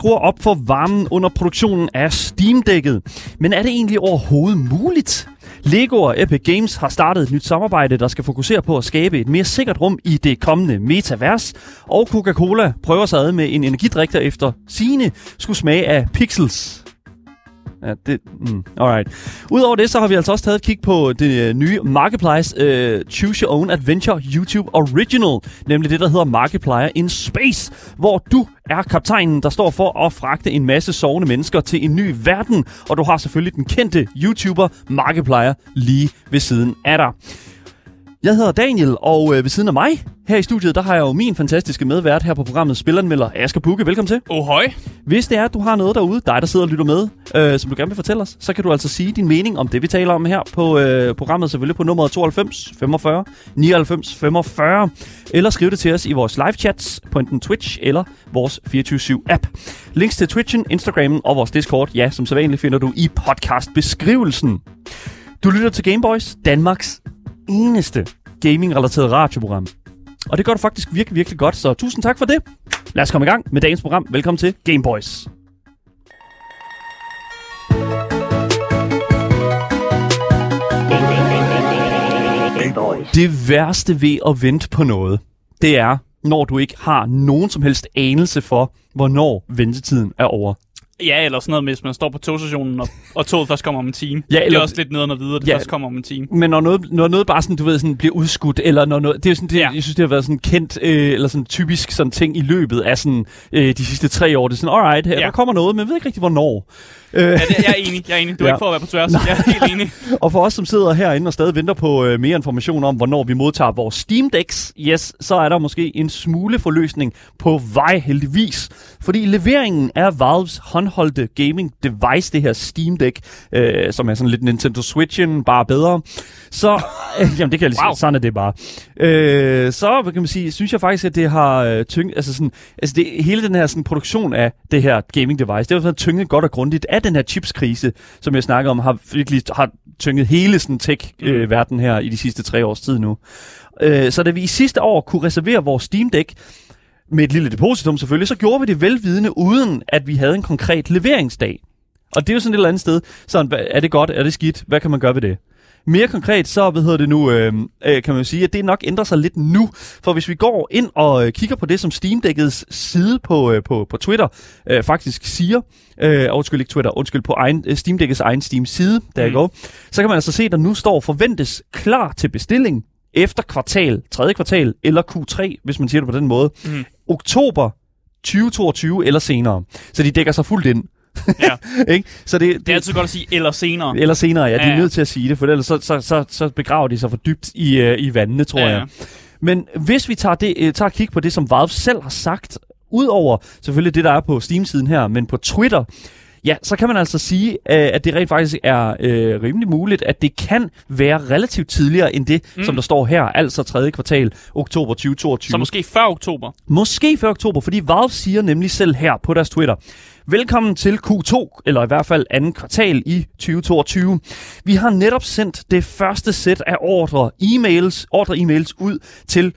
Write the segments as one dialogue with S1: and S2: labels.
S1: skruer op for varmen under produktionen af Steam-dækket. Men er det egentlig overhovedet muligt? Lego og Epic Games har startet et nyt samarbejde, der skal fokusere på at skabe et mere sikkert rum i det kommende metavers. Og Coca-Cola prøver sig ad med en energidrik, der efter sine skulle smage af pixels. Ja, det... Mm, alright. Udover det, så har vi altså også taget et kig på det øh, nye Marketplace uh, øh, Choose Your Own Adventure YouTube Original. Nemlig det, der hedder Markiplier in Space. Hvor du er kaptajnen, der står for at fragte en masse sovende mennesker til en ny verden. Og du har selvfølgelig den kendte YouTuber Markiplier lige ved siden af dig. Jeg hedder Daniel, og øh, ved siden af mig her i studiet, der har jeg jo min fantastiske medvært her på programmet Spilleranmelder Asger Bukke. Velkommen til.
S2: Oh, høj.
S1: Hvis det er, at du har noget derude, dig der sidder og lytter med, øh, som du gerne vil fortælle os, så kan du altså sige din mening om det, vi taler om her på øh, programmet, selvfølgelig på nummeret 92 45 99 45, eller skriv det til os i vores live chats på enten Twitch eller vores 24-7 app. Links til Twitchen, Instagramen og vores Discord, ja, som så vanligt finder du i podcastbeskrivelsen. Du lytter til Gameboys, Danmarks eneste gaming-relateret radioprogram. Og det gør du faktisk virkelig, virkelig godt, så tusind tak for det. Lad os komme i gang med dagens program. Velkommen til Game Boys. Det værste ved at vente på noget, det er, når du ikke har nogen som helst anelse for, hvornår ventetiden er over.
S2: Ja, eller sådan noget, hvis man står på togstationen, og, og toget først kommer om en time. Ja, eller, det er også lidt nederen at vide, at det ja, først kommer om en time.
S1: Men når noget, når noget bare sådan, du ved, sådan bliver udskudt, eller når noget, det er sådan, det, ja. jeg synes, det har været sådan kendt, øh, eller sådan typisk sådan ting i løbet af sådan, øh, de sidste tre år. Det er sådan, alright, her, ja. der kommer noget, men jeg ved ikke rigtig, hvornår.
S2: Øh, ja, det, jeg er enig, jeg er enig. Du er ja. ikke for at være på tværs. Jeg er helt enig.
S1: og for os, som sidder herinde og stadig venter på øh, mere information om, hvornår vi modtager vores Steam Decks, yes, så er der måske en smule forløsning på vej heldigvis. Fordi leveringen af Valves håndholdte gaming device, det her Steam Deck, øh, som er sådan lidt Nintendo Switchen, bare bedre, så, øh, jamen det kan jeg lige wow. sige, sådan er det bare. Øh, så kan man sige, synes jeg faktisk, at det har øh, tynget, altså sådan, altså det, hele den her sådan, produktion af det her gaming device, det har været tynget godt og grundigt af den her chipskrise, som jeg snakker om, har virkelig har tynget hele sådan tech-verden øh, her i de sidste tre års tid nu. Øh, så da vi i sidste år kunne reservere vores Steam Deck, med et lille depositum selvfølgelig, så gjorde vi det velvidende, uden at vi havde en konkret leveringsdag. Og det er jo sådan et eller andet sted. Sådan, er det godt? Er det skidt? Hvad kan man gøre ved det? Mere konkret, så hvad hedder det nu, øh, øh, kan man jo sige, at det nok ændrer sig lidt nu. For hvis vi går ind og øh, kigger på det, som Steam Deckets side på, øh, på, på Twitter øh, faktisk siger, øh, undskyld ikke Twitter, undskyld på egen, øh, Steam Deckets egen Steam side, der mm. går, så kan man altså se, at der nu står forventes klar til bestilling efter kvartal, tredje kvartal eller Q3, hvis man siger det på den måde. Mm. Oktober 2022 eller senere. Så de dækker sig fuldt ind.
S2: Ja.
S1: ikke? Så det, det,
S2: det er altid godt at sige eller senere.
S1: Eller senere, ja. De er ja, nødt til at sige det, for ellers så, så, så, så begraver de sig for dybt i, uh, i vandene, tror ja, jeg. Men hvis vi tager, det, uh, tager kig på det, som Valve selv har sagt, udover selvfølgelig det, der er på Steam-siden her, men på Twitter, Ja, så kan man altså sige, øh, at det rent faktisk er øh, rimelig muligt, at det kan være relativt tidligere end det, mm. som der står her, altså tredje kvartal, oktober 2022.
S2: Så måske før oktober?
S1: Måske før oktober, fordi Valve siger nemlig selv her på deres Twitter, Velkommen til Q2, eller i hvert fald anden kvartal i 2022. Vi har netop sendt det første sæt af ordre e-mails, ordre e-mails ud til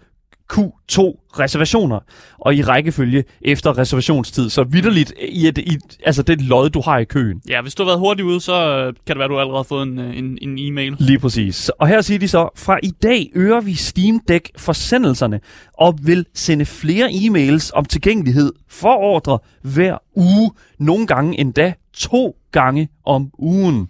S1: Q2 reservationer, og i rækkefølge efter reservationstid. Så vidderligt, i et, i, altså det lod, du har i køen.
S2: Ja, hvis du har været hurtigt ude, så øh, kan det være, du allerede har fået en, øh, en, en e-mail.
S1: Lige præcis. Og her siger de så, fra i dag øger vi Steam Deck forsendelserne, og vil sende flere e-mails om tilgængelighed for ordre hver uge, nogle gange endda to gange om ugen.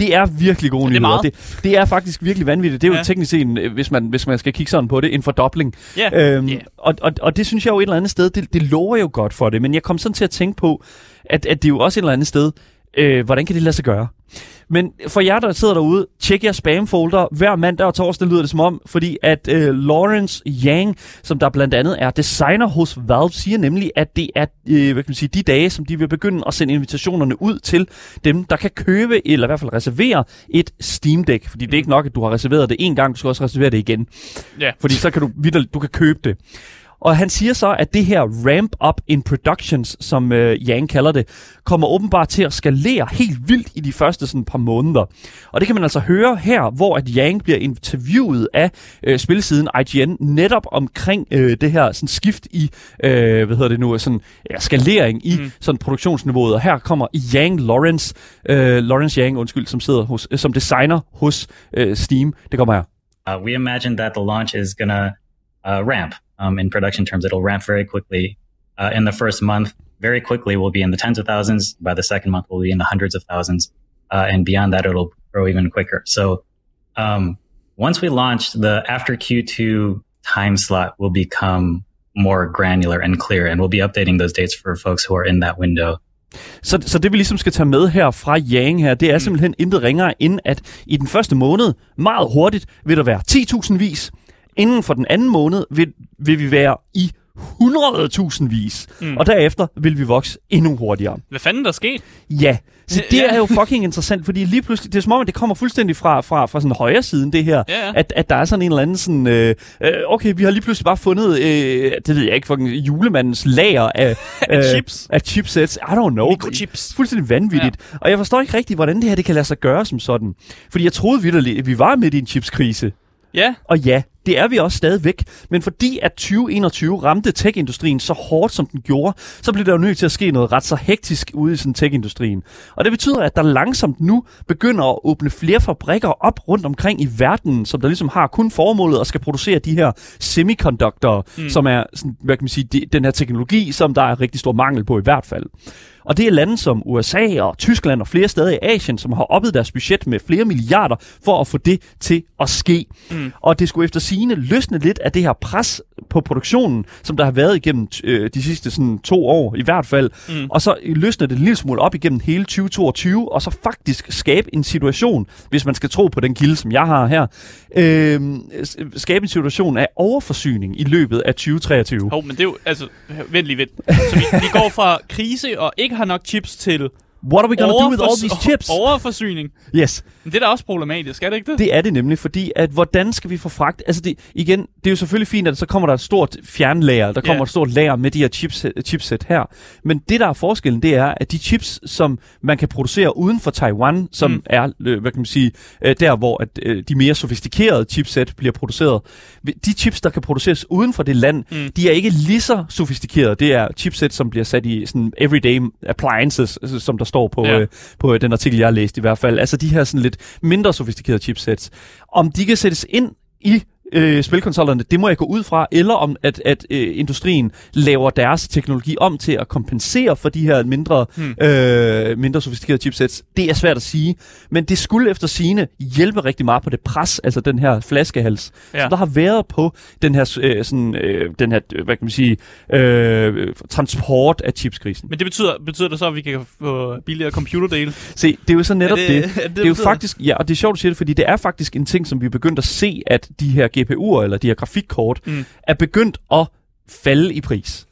S1: Det er virkelig gode nyheder. Det, det, det er faktisk virkelig vanvittigt. Det er ja. jo teknisk set, øh, hvis man, hvis man skal kigge sådan på det, en fordobling.
S2: Yeah. Øhm, yeah.
S1: Og, og, og det synes jeg jo et eller andet sted, det, det lover jo godt for det. Men jeg kom sådan til at tænke på, at, at det er jo også et eller andet sted, øh, hvordan kan det lade sig gøre? Men for jer, der sidder derude, tjek jeres spamfolder hver mandag og torsdag, lyder det som om, fordi at øh, Lawrence Yang, som der blandt andet er designer hos Valve, siger nemlig, at det er øh, hvad kan man sige, de dage, som de vil begynde at sende invitationerne ud til dem, der kan købe, eller i hvert fald reservere et Steam Deck. Fordi det er ikke nok, at du har reserveret det en gang, du skal også reservere det igen.
S2: Ja.
S1: Fordi så kan du, du kan købe det. Og han siger så, at det her ramp up in productions, som øh, Yang kalder det, kommer åbenbart til at skalere helt vildt i de første sådan, par måneder. Og det kan man altså høre her, hvor at Yang bliver interviewet af øh, spilsiden IGN netop omkring øh, det her sådan, skift i, øh, hvad hedder det nu, sådan, ja, skalering i mm. sådan, produktionsniveauet. Og her kommer Yang Lawrence, øh, Lawrence Yang, undskyld, som sidder hos, øh, som designer hos øh, Steam. Det kommer her.
S3: Uh, we imagine that the launch is gonna uh, ramp um, in production terms. It'll ramp very quickly. Uh, in the first month, very quickly, we'll be in the tens of thousands. By the second month, we'll be in the hundreds of thousands. Uh, and beyond that, it'll grow even quicker. So um, once we launch, the after Q2 time slot will become more granular and clear, and we'll be updating those dates for folks who are in that window.
S1: Så, så det vi ligesom skal tage med her fra Yang her, det er mm. simpelthen intet ringere end, at i den første måned, meget hurtigt, vil der være 10.000 vis. Inden for den anden måned vil, vil vi være i 100.000 vis. Mm. Og derefter vil vi vokse endnu hurtigere.
S2: Hvad fanden der sket?
S1: Ja, så det ja. er jo fucking interessant, fordi lige pludselig, det er som om, at det kommer fuldstændig fra, fra, fra sådan højre siden, det her. Ja, ja. At, at der er sådan en eller anden sådan, øh, øh, okay, vi har lige pludselig bare fundet, øh, det ved jeg ikke, fucking julemandens lager af,
S2: øh, chips.
S1: af chipsets. I don't know.
S2: Mikrochips.
S1: Fuldstændig vanvittigt. Ja. Og jeg forstår ikke rigtigt, hvordan det her det kan lade sig gøre som sådan. Fordi jeg troede vidderligt, at vi var midt i en chipskrise.
S2: Ja.
S1: Og ja, det er vi også stadigvæk. Men fordi at 2021 ramte tech-industrien så hårdt, som den gjorde, så blev der jo nødt til at ske noget ret så hektisk ude i sådan tech-industrien. Og det betyder, at der langsomt nu begynder at åbne flere fabrikker op rundt omkring i verden, som der ligesom har kun formålet at skal producere de her semiconductor, mm. som er sådan, hvad kan man sige, de, den her teknologi, som der er rigtig stor mangel på i hvert fald. Og det er lande som USA og Tyskland og flere steder i Asien, som har oppet deres budget med flere milliarder for at få det til at ske. Mm. Og det skulle efter sigende løsne lidt af det her pres på produktionen, som der har været igennem øh, de sidste sådan, to år i hvert fald. Mm. Og så løsne det en lille smule op igennem hele 2022, og så faktisk skabe en situation, hvis man skal tro på den kilde, som jeg har her, øh, skabe en situation af overforsyning i løbet af 2023.
S2: Hov, men det er jo, altså, vent lige lidt. Så vi, vi går fra krise og ikke har nok chips til
S1: What are we gonna do with all these chips?
S2: Overforsyning.
S1: Yes.
S2: Men det er da også problematisk, er det ikke det?
S1: Det er det nemlig, fordi at hvordan skal vi få fragt... Altså det, igen, det er jo selvfølgelig fint, at så kommer der et stort fjernlager, der kommer yeah. et stort lager med de her chips, chipset her. Men det, der er forskellen, det er, at de chips, som man kan producere uden for Taiwan, som mm. er, øh, hvad kan man sige, øh, der hvor at, øh, de mere sofistikerede chipset bliver produceret, de chips, der kan produceres uden for det land, mm. de er ikke lige så sofistikerede. Det er chipset, som bliver sat i sådan everyday appliances, som der står på, ja. øh, på den artikel, jeg har læst i hvert fald. Altså de her sådan lidt mindre sofistikerede chipsets. Om de kan sættes ind i øh, spilkonsollerne, det må jeg gå ud fra, eller om at, at øh, industrien laver deres teknologi om til at kompensere for de her mindre, hmm. øh, mindre sofistikerede chipsets. Det er svært at sige, men det skulle efter sine hjælpe rigtig meget på det pres, altså den her flaskehals, ja. som der har været på den her, øh, sådan, øh, den her hvad kan man sige, øh, transport af chipskrisen.
S2: Men det betyder, betyder det så, at vi kan få billigere computerdele?
S1: Se, det er jo så netop er det. Det, det, det, det er jo faktisk, ja, og det er sjovt, at sige det, fordi det er faktisk en ting, som vi er begyndt at se, at de her GPU'er eller de her grafikkort mm. er begyndt at falde i pris.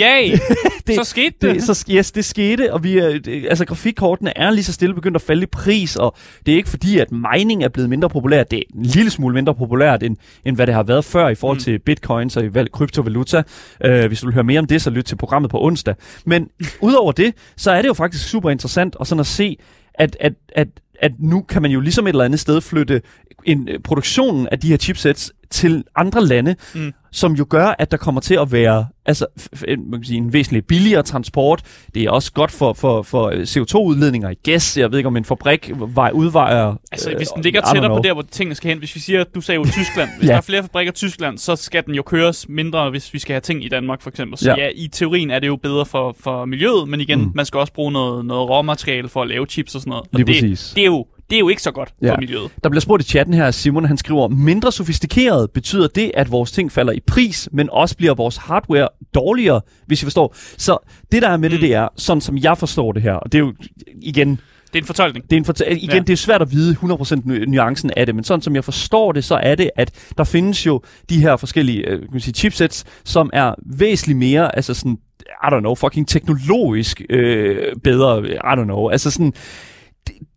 S2: Yay! det, så skete det.
S1: det så, yes, det skete, og vi er, det, altså grafikkortene er lige så stille begyndt at falde i pris, og det er ikke fordi, at mining er blevet mindre populært. Det er en lille smule mindre populært, end, end hvad det har været før i forhold mm. til bitcoins og i valg, kryptovaluta. Uh, hvis du vil høre mere om det, så lyt til programmet på onsdag. Men udover det, så er det jo faktisk super interessant at, sådan at se, at, at, at at nu kan man jo ligesom et eller andet sted flytte en, øh, produktionen af de her chipsets til andre lande, mm. som jo gør, at der kommer til at være altså, man kan sige, en væsentlig billigere transport. Det er også godt for, for, for øh, CO2-udledninger i gas. Jeg ved ikke, om en fabrik vej, udvejer...
S2: Altså, øh, hvis den ligger tættere på der, hvor tingene skal hen. Hvis vi siger, du sagde jo Tyskland. Hvis ja. der er flere fabrikker i Tyskland, så skal den jo køres mindre, hvis vi skal have ting i Danmark, for eksempel. Så ja, ja i teorien er det jo bedre for, for miljøet, men igen, mm. man skal også bruge noget, noget råmateriale for at lave chips og sådan noget. Og
S1: Lige
S2: det,
S1: præcis.
S2: det er jo det er jo ikke så godt ja. for miljøet.
S1: Der bliver spurgt i chatten her, Simon han skriver, mindre sofistikeret betyder det, at vores ting falder i pris, men også bliver vores hardware dårligere, hvis I forstår. Så det der er med mm. det, det er, sådan som jeg forstår det her, og det er jo igen...
S2: Det er en fortolkning.
S1: Det er en fortæ- igen, ja. det er svært at vide 100% nuancen af det, men sådan som jeg forstår det, så er det, at der findes jo de her forskellige øh, kan man sige, chipsets, som er væsentligt mere, altså sådan, I don't know, fucking teknologisk øh, bedre, I don't know, altså sådan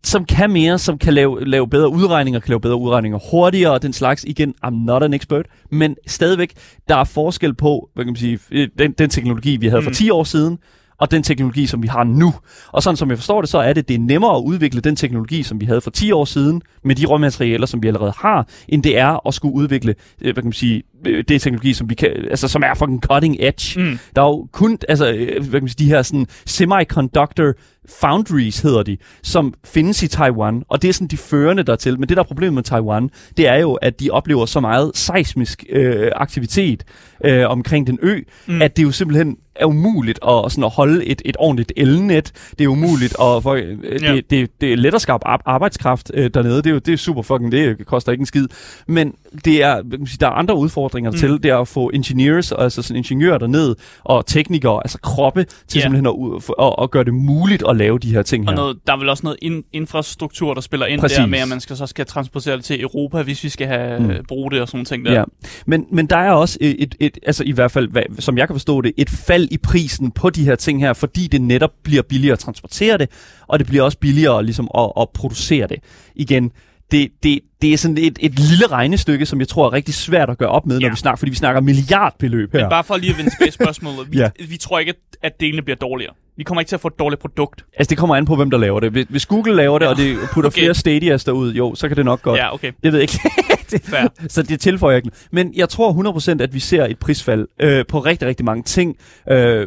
S1: som kan mere, som kan lave, lave bedre udregninger, kan lave bedre udregninger hurtigere og den slags. Igen, I'm not an expert, men stadigvæk, der er forskel på, hvad kan man sige, øh, den, den teknologi, vi havde mm. for 10 år siden, og den teknologi, som vi har nu. Og sådan som jeg forstår det, så er det, det er nemmere at udvikle den teknologi, som vi havde for 10 år siden, med de råmaterialer, som vi allerede har, end det er at skulle udvikle, øh, hvad kan man sige, øh, det teknologi, som vi kan, altså som er fucking cutting edge. Mm. Der er jo kun, altså, hvad kan man sige, de her sådan semiconductor foundries hedder de, som findes i Taiwan, og det er sådan de førende dertil. Men det, der er problemet med Taiwan, det er jo, at de oplever så meget seismisk øh, aktivitet øh, omkring den ø, mm. at det jo simpelthen er umuligt at, sådan at holde et, et ordentligt elnet. Det er umuligt, og for, øh, ja. det, det, det er let at skabe arbejdskraft øh, dernede. Det er jo det er super fucking, det koster ikke en skid. Men det er, der er andre udfordringer mm. til. Det er at få engineers, altså sådan ingeniører derned, og teknikere, altså kroppe, til yeah. simpelthen at, at, at, gøre det muligt at lave de her ting her.
S2: Og noget, der er vel også noget in, infrastruktur, der spiller ind Præcis. der med, at man skal, så skal transportere det til Europa, hvis vi skal have mm. bruge det og sådan ting der. Ja.
S1: Men, men der er også et, et, et, altså i hvert fald, hvad, som jeg kan forstå det, et fald i prisen på de her ting her, fordi det netop bliver billigere at transportere det, og det bliver også billigere ligesom at, at producere det. Igen, det, det, det er sådan et, et lille regnestykke, som jeg tror er rigtig svært at gøre op med, når ja. vi snakker, fordi vi snakker milliardbeløb her.
S2: Men bare for lige at vende tilbage spørgsmålet. Vi, ja. vi tror ikke, at delene bliver dårligere. Vi kommer ikke til at få et dårligt produkt.
S1: Altså, det kommer an på, hvem der laver det. Hvis Google laver det, ja. og det putter okay. flere Stadias derud, jo, så kan det nok godt.
S2: Ja, okay.
S1: Det ved jeg ikke. det, Fair. Så det tilføjer jeg ikke. Men jeg tror 100% at vi ser et prisfald øh, på rigtig, rigtig mange ting. Øh,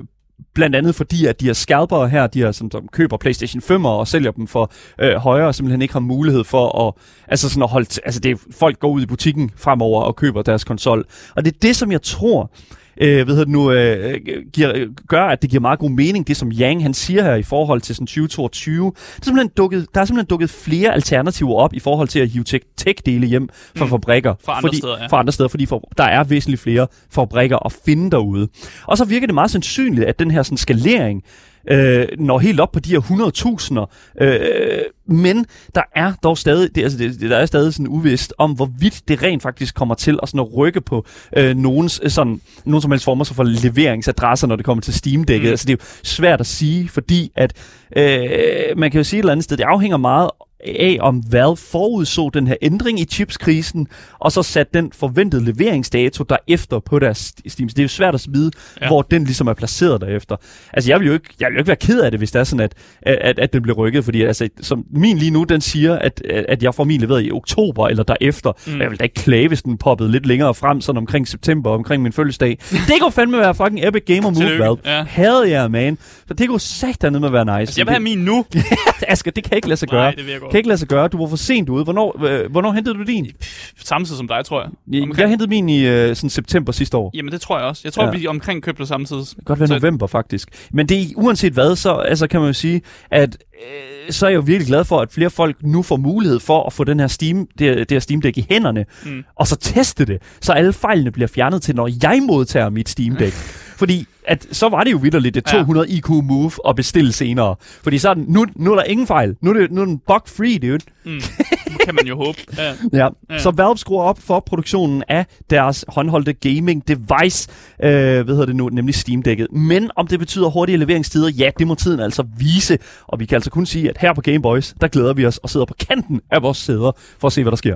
S1: blandt andet fordi, at de her scalpere her, de her, som, som køber PlayStation 5 og sælger dem for øh, højere, og simpelthen ikke har mulighed for at, altså sådan at holde, altså det er, folk går ud i butikken fremover og køber deres konsol. Og det er det, som jeg tror, øh, ved du nu, øh, giver, gør, at det giver meget god mening, det som Yang han siger her i forhold til sådan 2022. Der er simpelthen dukket, der er simpelthen dukket flere alternativer op i forhold til at hive tech-dele hjem fra mm. fabrikker.
S2: Fra andre fordi, steder, ja.
S1: Fra andre steder, fordi for, der er væsentligt flere fabrikker at finde derude. Og så virker det meget sandsynligt, at den her sådan, skalering øh, når helt op på de her 100.000'er. Øh, men der er dog stadig, det, altså det, der er stadig sådan uvist om, hvorvidt det rent faktisk kommer til at, sådan at rykke på øh, nogens, sådan, nogen som helst former for leveringsadresser, når det kommer til Steam-dækket. Mm. Altså det er jo svært at sige, fordi at øh, man kan jo sige et eller andet sted, det afhænger meget af, om Valve forudså den her ændring i chipskrisen, og så sat den forventede leveringsdato derefter på deres Steam. Så det er jo svært at vide, ja. hvor den ligesom er placeret derefter. Altså, jeg vil jo ikke, jeg vil jo ikke være ked af det, hvis det er sådan, at, at, at den bliver rykket, fordi altså, som min lige nu, den siger, at, at jeg får min leveret i oktober eller derefter. Mm. Jeg vil da ikke klage, hvis den poppede lidt længere frem, sådan omkring september, omkring min fødselsdag. det kunne fandme være fucking Epic Gamer Move, Valve. Ja. Havde jeg, man. Så det kunne sagt med at være nice. Altså,
S2: jeg vil have min nu.
S1: Asger, det kan ikke lade sig gøre. Nej, det vil jeg godt. Kan ikke lade sig gøre. Du var for sent ude. Hvornår, øh, hvornår hentede du din?
S2: Samme tid som dig, tror jeg.
S1: Omkring... Jeg hentede min i øh, sådan september sidste år.
S2: Jamen, det tror jeg også. Jeg tror, ja. vi omkring købte samtidig. Det
S1: kan godt være så... november, faktisk. Men det er uanset hvad, så altså, kan man jo sige, at øh, så er jeg jo virkelig glad for, at flere folk nu får mulighed for at få den her Steam, det, det her Steam Deck i hænderne, mm. og så teste det, så alle fejlene bliver fjernet til, når jeg modtager mit Steam Deck. Fordi at så var det jo vidderligt et 200 ja. IQ move at bestille senere. Fordi så er den, nu, nu er der ingen fejl. Nu er, det, nu er den bug-free, dude. Mm.
S2: kan man jo håbe. Ja.
S1: ja. ja. Så Valve skruer op for produktionen af deres håndholdte gaming device, øh, hvad hedder det nu, nemlig Steam Deck'et. Men om det betyder hurtige leveringstider, ja, det må tiden altså vise. Og vi kan altså kun sige, at her på Game Boys, der glæder vi os og sidder på kanten af vores sæder for at se, hvad der sker.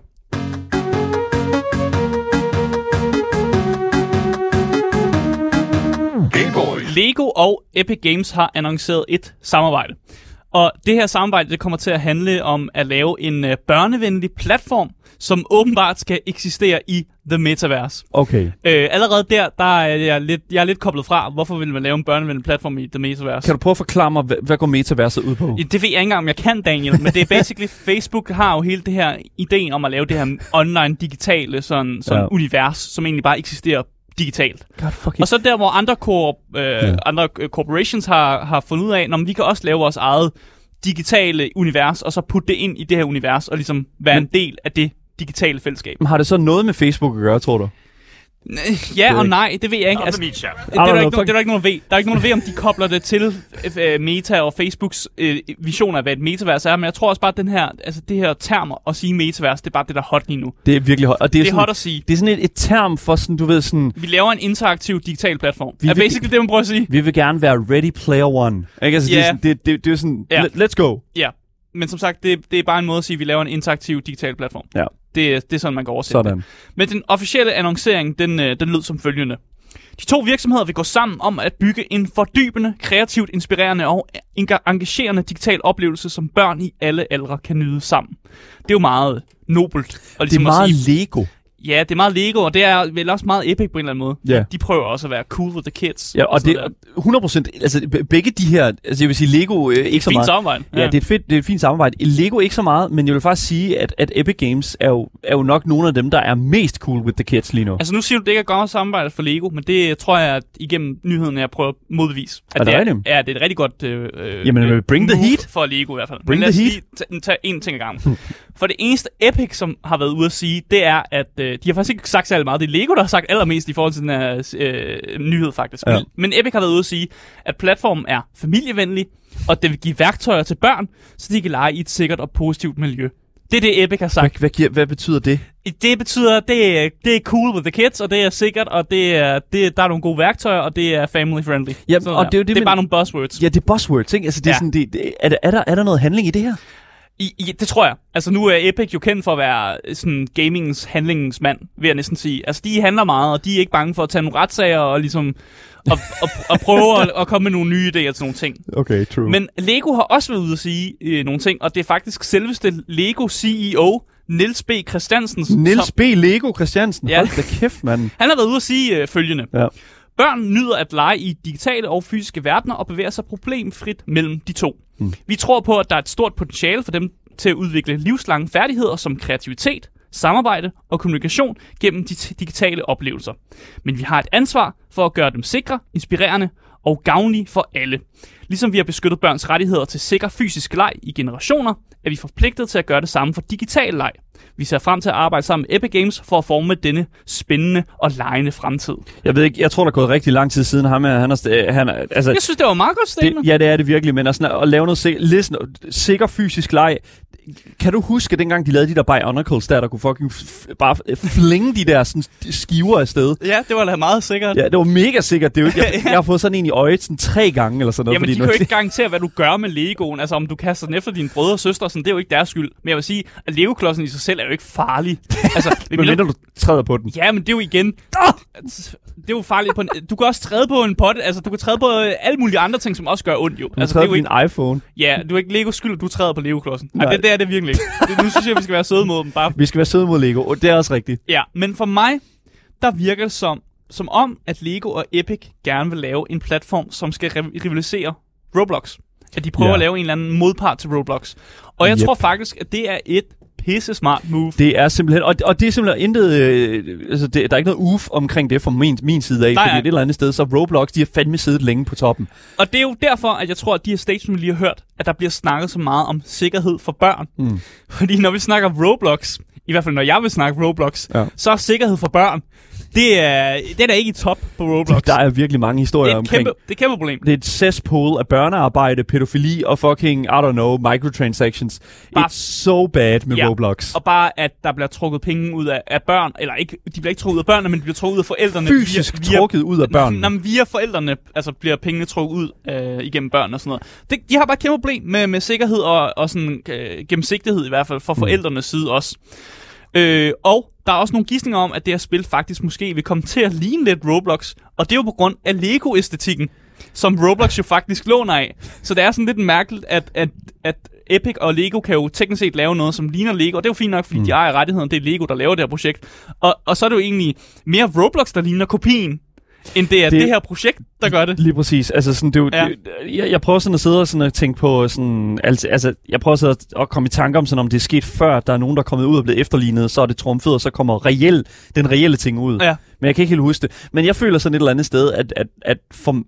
S2: Lego og Epic Games har annonceret et samarbejde. Og det her samarbejde det kommer til at handle om at lave en uh, børnevenlig platform, som åbenbart skal eksistere i The Metaverse.
S1: Okay.
S2: Uh, allerede der, der er jeg lidt, jeg er lidt koblet fra, hvorfor vil man lave en børnevenlig platform i The Metaverse?
S1: Kan du prøve at forklare mig, hvad, hvad går Metaverset ud på?
S2: Det ved jeg ikke engang, om jeg kan, Daniel, men det er basically, Facebook har jo hele det her ideen om at lave det her online digitale sådan, sådan ja. univers, som egentlig bare eksisterer digitalt.
S1: God,
S2: og så der, hvor andre, korp, øh, yeah. andre corporations har, har fundet ud af, at vi kan også lave vores eget digitale univers, og så putte det ind i det her univers, og ligesom være Men, en del af det digitale fællesskab.
S1: Har det så noget med Facebook at gøre, tror du?
S2: Ja og nej, det ved jeg ikke. Altså, det, er der ikke, no, det er der ikke nogen ved. Der er ikke nogen ved, om de kobler det til uh, Meta og Facebooks uh, vision af, hvad et metavers er. Men jeg tror også bare, at den her, altså, det her term at sige metavers, det er bare det, der er hot lige nu.
S1: Det er virkelig hot. Og det er,
S2: det er
S1: sådan,
S2: hot at sige.
S1: Det er sådan et, et term for sådan, du ved sådan...
S2: Vi laver en interaktiv digital platform. Vi er vil, basically det, man prøver at sige.
S1: Vi vil gerne være ready player one. Ikke? Altså, yeah. det, er sådan, det, det, det er sådan, yeah. let's go.
S2: Ja. men som sagt, det, det er bare en måde at sige, at vi laver en interaktiv digital platform.
S1: Ja.
S2: Det, det er sådan, man kan oversætte
S1: Sådan.
S2: det. Men den officielle annoncering, den, øh, den lød som følgende. De to virksomheder vil gå sammen om at bygge en fordybende, kreativt inspirerende og enga- engagerende digital oplevelse, som børn i alle aldre kan nyde sammen. Det er jo meget nobelt. Og
S1: Det er
S2: ligesom
S1: meget
S2: sige,
S1: Lego.
S2: Ja, det er meget Lego, og det er vel også meget epic på en eller anden måde.
S1: Ja.
S2: De prøver også at være cool with the kids.
S1: Ja, og
S2: sådan
S1: det er 100 procent, altså be- begge de her, altså jeg vil sige Lego øh, ikke så
S2: Fint
S1: meget.
S2: samarbejde.
S1: Ja, det er, et fedt, det er et fint samarbejde. Lego ikke så meget, men jeg vil faktisk sige, at, at Epic Games er jo, er jo nok nogle af dem, der er mest cool with the kids lige nu.
S2: Altså nu siger du, det ikke er godt samarbejde for Lego, men det tror jeg, at igennem nyheden, jeg prøver at modbevise. At
S1: Er det
S2: er,
S1: rigtigt?
S2: Ja, det er et rigtig godt øh, øh,
S1: Jamen, bring the heat.
S2: for Lego i hvert fald.
S1: Bring
S2: men lad os lige tage en ting ad gangen. for det eneste Epic, som har været ude at sige, det er, at øh, de har faktisk ikke sagt særlig meget. Det er Lego, der har sagt allermest i forhold til den her øh, nyhed faktisk.
S1: Ja.
S2: Men Epic har været ude at sige, at platformen er familievenlig, og det vil give værktøjer til børn, så de kan lege i et sikkert og positivt miljø. Det er det, Epic har sagt.
S1: Hvad, hvad, giver, hvad betyder det?
S2: Det betyder, det er, det er cool with the kids, og det er sikkert, og det er, det, der er nogle gode værktøjer, og det er family friendly.
S1: Jamen,
S2: Sådan
S1: og
S2: der.
S1: det er jo det,
S2: det er
S1: men-
S2: bare nogle buzzwords.
S1: Ja, det er buzzwords, ikke? Altså, det er,
S2: Ja.
S1: sådan, det, det, er, der, er, der, er der noget handling i det her?
S2: I, i, det tror jeg. Altså nu er Epic jo kendt for at være sådan gamingens handlingsmand, vil jeg næsten sige. Altså de handler meget, og de er ikke bange for at tage nogle retssager og ligesom og, og, og prøve at, at komme med nogle nye idéer til nogle ting.
S1: Okay, true. Men,
S2: Lego har også været ude at sige øh, nogle ting, og det er faktisk selveste Lego CEO, Niels B. Christiansen,
S1: Niels
S2: som,
S1: B. Lego Christiansen,
S2: Ja.
S1: hold da kæft, mand.
S2: han har været ude at sige øh, følgende.
S1: Ja.
S2: Børn nyder at lege i digitale og fysiske verdener og bevæger sig problemfrit mellem de to. Mm. Vi tror på, at der er et stort potentiale for dem til at udvikle livslange færdigheder som kreativitet, samarbejde og kommunikation gennem de digitale oplevelser. Men vi har et ansvar for at gøre dem sikre, inspirerende og gavnlige for alle. Ligesom vi har beskyttet børns rettigheder til sikker fysisk leg i generationer, er vi forpligtet til at gøre det samme for digital leg. Vi ser frem til at arbejde sammen med Epic Games for at forme denne spændende og legende fremtid.
S1: Jeg ved ikke, jeg tror, der er gået rigtig lang tid siden ham her. Han er, st- han er, altså,
S2: Jeg synes, det var meget godt
S1: det, ja, det er det virkelig, men altså, at lave noget sik- lidt sådan- sikker fysisk leg. Kan du huske, dengang de lavede de der Bionicles der, der kunne fucking bare f- flinge de der sådan, skiver afsted?
S2: Ja, det var da meget sikkert.
S1: Ja, det var mega sikkert. Det er jo, jeg, jeg har fået sådan en i øjet sådan tre gange eller sådan noget.
S2: Jamen, de
S1: nu-
S2: kan jo ikke garantere, hvad du gør med Legoen. Altså, om du kaster den efter dine brødre og søstre, sådan, det er jo ikke deres skyld. Men jeg vil sige, at Lego-klodsen i sig selv er jo ikke farlig. Altså,
S1: Men mindre du træder på den.
S2: Ja, men det er jo igen... Det er jo farligt på en, Du kan også træde på en pot. Altså, du kan træde på øh, alle mulige andre ting, som også gør ondt, jo.
S1: Du
S2: Altså,
S1: træder
S2: det er
S1: på
S2: jo
S1: din
S2: ikke,
S1: iPhone.
S2: ja, du er ikke Legos skyld, du træder på Lego-klodsen. Ej,
S1: Nej.
S2: det, det, er det virkelig ikke. Det, nu synes jeg, vi skal være søde mod dem. Bare
S1: Vi skal være søde mod Lego, og det er også rigtigt.
S2: Ja, men for mig, der virker det som, som om, at Lego og Epic gerne vil lave en platform, som skal riv- rivalisere Roblox. At de prøver
S1: Ja.
S2: at lave en eller anden modpart til Roblox. Og jeg
S1: Yep.
S2: tror faktisk, at det er et pisse smart move.
S1: Det er simpelthen, og, og det er simpelthen intet, øh, altså det, der er ikke noget uf omkring det fra min, min side af,
S2: Nej,
S1: fordi et eller andet sted, så Roblox, de har fandme siddet længe på toppen.
S2: Og det er jo derfor, at jeg tror, at de her vi lige har hørt, at der bliver snakket så meget om sikkerhed for børn.
S1: Mm.
S2: Fordi når vi snakker Roblox, i hvert fald når jeg vil snakke Roblox,
S1: Ja.
S2: så er sikkerhed for børn, det er, det er ikke i top på Roblox.
S1: Der er virkelig mange
S2: det
S1: historier
S2: er et
S1: omkring.
S2: kæmpe, det er et kæmpe problem.
S1: Det er et cesspool af børnearbejde, pædofili og fucking, I don't know, microtransactions.
S2: Bare-
S1: It's so bad med
S2: Ja.
S1: Roblox.
S2: Og bare, at der bliver trukket penge ud af, af børn, eller ikke, de bliver ikke trukket ud af børnene, men de bliver trukket ud af forældrene.
S1: Fysisk trukket ud af børnene.
S2: Nå, men via forældrene, altså bliver pengene trukket ud øh, igennem børn og sådan noget. Det, de har bare et kæmpe problem med, med sikkerhed og, og sådan øh, gennemsigtighed i hvert fald fra
S1: Mm.
S2: forældrenes side også. Øh, og der er også nogle gissninger om, at det her spil faktisk måske vil komme til at ligne lidt Roblox, og det er jo på grund af Lego-æstetikken, som Roblox jo faktisk låner af. Så det er sådan lidt mærkeligt, at, at, at Epic og Lego kan jo teknisk set lave noget, som ligner Lego, og det er jo fint nok, fordi mm. de ejer rettigheden, det er Lego, der laver det her projekt. Og, og så er det jo egentlig mere Roblox, der ligner kopien, end det er det,
S1: Det-
S2: her projekt, der gør det.
S1: Lige præcis. Altså sådan, det,
S2: Ja.
S1: det, jeg, jeg prøver sådan at sidde og, sådan at tænke på sådan, altså, altså, jeg prøver at sidde og komme i tanke om sådan, om det er sket før, der er nogen, der er kommet ud og blevet efterlignet, så er det trumfet, og så kommer reel, den reelle ting ud.
S2: Ja.
S1: Men jeg kan ikke helt huske det. Men jeg føler sådan et eller andet sted, at, at, at for,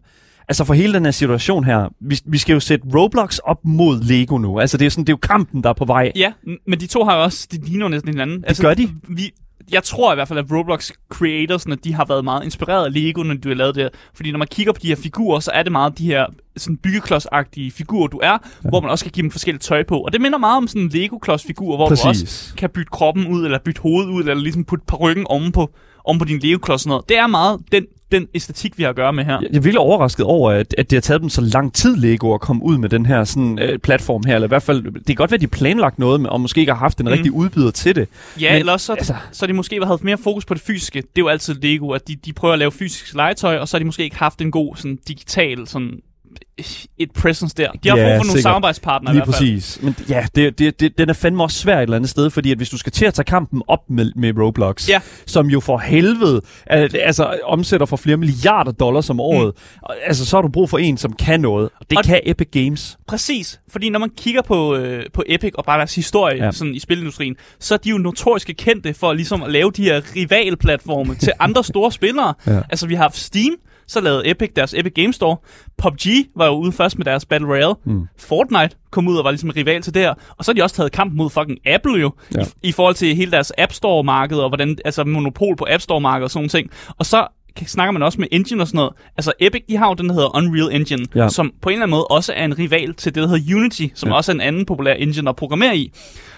S1: altså for hele den her situation her, vi, vi skal jo sætte Roblox op mod Lego nu. Altså det er, sådan, det er jo kampen, der er på vej.
S2: Ja, men de to har jo også, de ligner næsten hinanden. Det
S1: gør de.
S2: Vi, jeg tror i hvert fald, at Roblox creatorsne, de har været meget inspireret af Lego, når de har lavet det her. Fordi når man kigger på de her figurer, så er det meget de her sådan byggeklodsagtige figurer, du er, ja. hvor man også kan give dem forskellige tøj på. Og det minder meget om sådan en Lego-klodsfigur, hvor Præcis. du også kan bytte kroppen ud, eller bytte hovedet ud, eller ligesom putte par ryggen ovenpå om på din Lego-klods og noget. Det er meget den, den æstetik, vi har at gøre med her.
S1: Jeg er virkelig overrasket over, at, at det har taget dem så lang tid, Lego, at komme ud med den her sådan, øh, platform her. Eller i hvert fald, det kan godt være, at de planlagt noget, med, og måske ikke har haft en mm. rigtig udbyder til det.
S2: Ja, Men, eller så, altså... så de måske har haft mere fokus på det fysiske. Det er jo altid Lego, at de, de prøver at lave fysisk legetøj, og så har de måske ikke haft en god sådan, digital sådan, et presence der. De har ja, brug for nogle samarbejdspartnere
S1: Lige
S2: i hvert
S1: fald. præcis. Men ja, det, det, det, den er fandme også svær et eller andet sted, fordi at hvis du skal til at tage kampen op med, med Roblox,
S2: ja.
S1: som jo for helvede altså, omsætter for flere milliarder dollars om året, mm. altså så har du brug for en, som kan noget. Og det og kan Epic Games.
S2: Præcis. Fordi når man kigger på, øh, på Epic og bare deres historie ja. sådan i spilindustrien, så er de jo notoriske kendte for ligesom at lave de her rivalplatforme til andre store spillere. Ja. Altså vi har haft Steam, så lavede Epic deres Epic Game Store. PUBG var jo ude først med deres Battle Royale. Mm. Fortnite kom ud og var ligesom rival til det her. Og så har de også taget kamp mod fucking Apple jo, ja. i, i forhold til hele deres App Store-marked, og hvordan, altså monopol på App Store-markedet og sådan ting. Og så snakker man også med engine og sådan noget. Altså Epic, de har jo den, der hedder Unreal Engine, ja. som på en eller anden måde også er en rival til det, der hedder Unity, som ja. også er en anden populær engine at programmere i.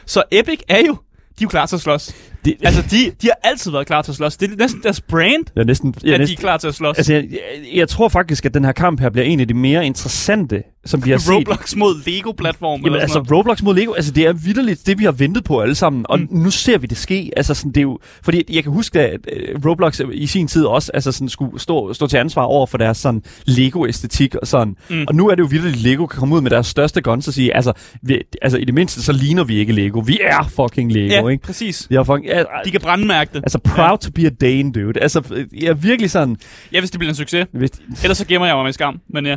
S2: Så Epic er jo de er jo klar til at slås. De, altså, de, de har altid været klar til at slås. Det er næsten deres brand,
S1: ja, næsten,
S2: ja,
S1: at
S2: næsten, de er klar til at slås.
S1: Altså, jeg, jeg, jeg tror faktisk, at den her kamp her bliver en af de mere interessante som vi har set.
S2: Roblox mod Lego-platform.
S1: Jamen altså, noget. Roblox mod Lego, altså det er vidderligt det, vi har ventet på alle sammen. Og mm. nu ser vi det ske. Altså sådan, det er jo, fordi jeg kan huske, at uh, Roblox i sin tid også altså sådan, skulle stå, stå til ansvar over for deres sådan Lego-æstetik og sådan. Mm. Og nu er det jo vidderligt, Lego kan komme ud med deres største guns og sige, altså, vi, altså i det mindste, så ligner vi ikke Lego. Vi er fucking Lego,
S2: ja,
S1: ikke?
S2: præcis.
S1: De, fucking,
S2: ja, de kan brandmærke det.
S1: Altså, proud ja. to be a Dane, dude. Altså, jeg er virkelig sådan...
S2: Ja, hvis det bliver en succes. Hvis... Ellers så gemmer jeg mig med skam, men ja.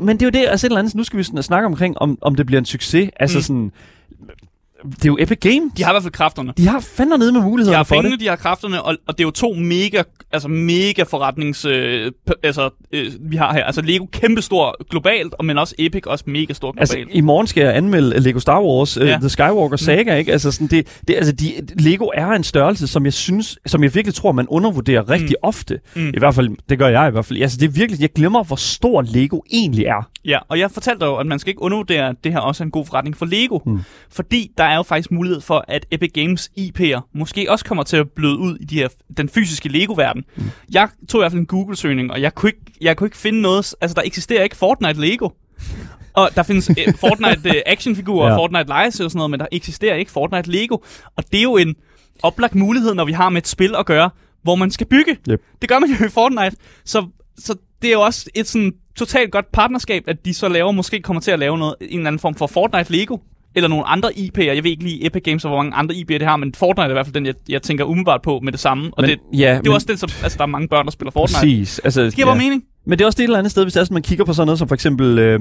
S1: Men det er jo det, altså et eller andet, nu skal vi sådan snakke omkring, om, om det bliver en succes. Altså mm. sådan, det er jo Epic Games.
S2: De har i hvert fald kræfterne.
S1: De har fandme nede med muligheder
S2: de har
S1: for
S2: pengene, det. De har kræfterne, og, og det er jo to mega, altså mega forretnings... Øh, altså, øh, vi har her. Altså Lego kæmpestor globalt, men også Epic også mega stor
S1: altså, globalt. Altså, i morgen skal jeg anmelde Lego Star Wars, uh, The Skywalker mm. Saga, mm. ikke? Altså, sådan, det, det, altså de, Lego er en størrelse, som jeg synes, som jeg virkelig tror, man undervurderer rigtig mm. ofte. Mm. I hvert fald, det gør jeg i hvert fald. Altså, det er virkelig, jeg glemmer, hvor stor Lego egentlig er.
S2: Ja, og jeg fortalte jo, at man skal ikke undervurdere, at det her også er en god forretning for Lego. Mm. Fordi der er jo faktisk mulighed for, at Epic Games IP'er måske også kommer til at bløde ud i de her, den fysiske Lego-verden. Mm. Jeg tog i hvert fald en Google-søgning, og jeg kunne, ikke, jeg kunne ikke finde noget... Altså, der eksisterer ikke Fortnite Lego. Og der findes uh, Fortnite uh, actionfigurer ja. og Fortnite legetøj og sådan noget, men der eksisterer ikke Fortnite Lego. Og det er jo en oplagt mulighed, når vi har med et spil at gøre, hvor man skal bygge. Yep. Det gør man jo i Fortnite. Så, så det er jo også et sådan totalt godt partnerskab, at de så laver, måske kommer til at lave noget, en eller anden form for Fortnite Lego eller nogle andre IP'er. Jeg ved ikke lige Epic Games, og hvor mange andre IP'er det har, men Fortnite er i hvert fald den, jeg, jeg tænker umiddelbart på med det samme. Og men, det, ja, det er men, også den, som, altså der er mange børn, der spiller Fortnite.
S1: Præcis. Altså,
S2: det giver ja. bare mening.
S1: Men det er også det et eller andet sted, hvis det er sådan, man kigger på sådan noget som for eksempel øh,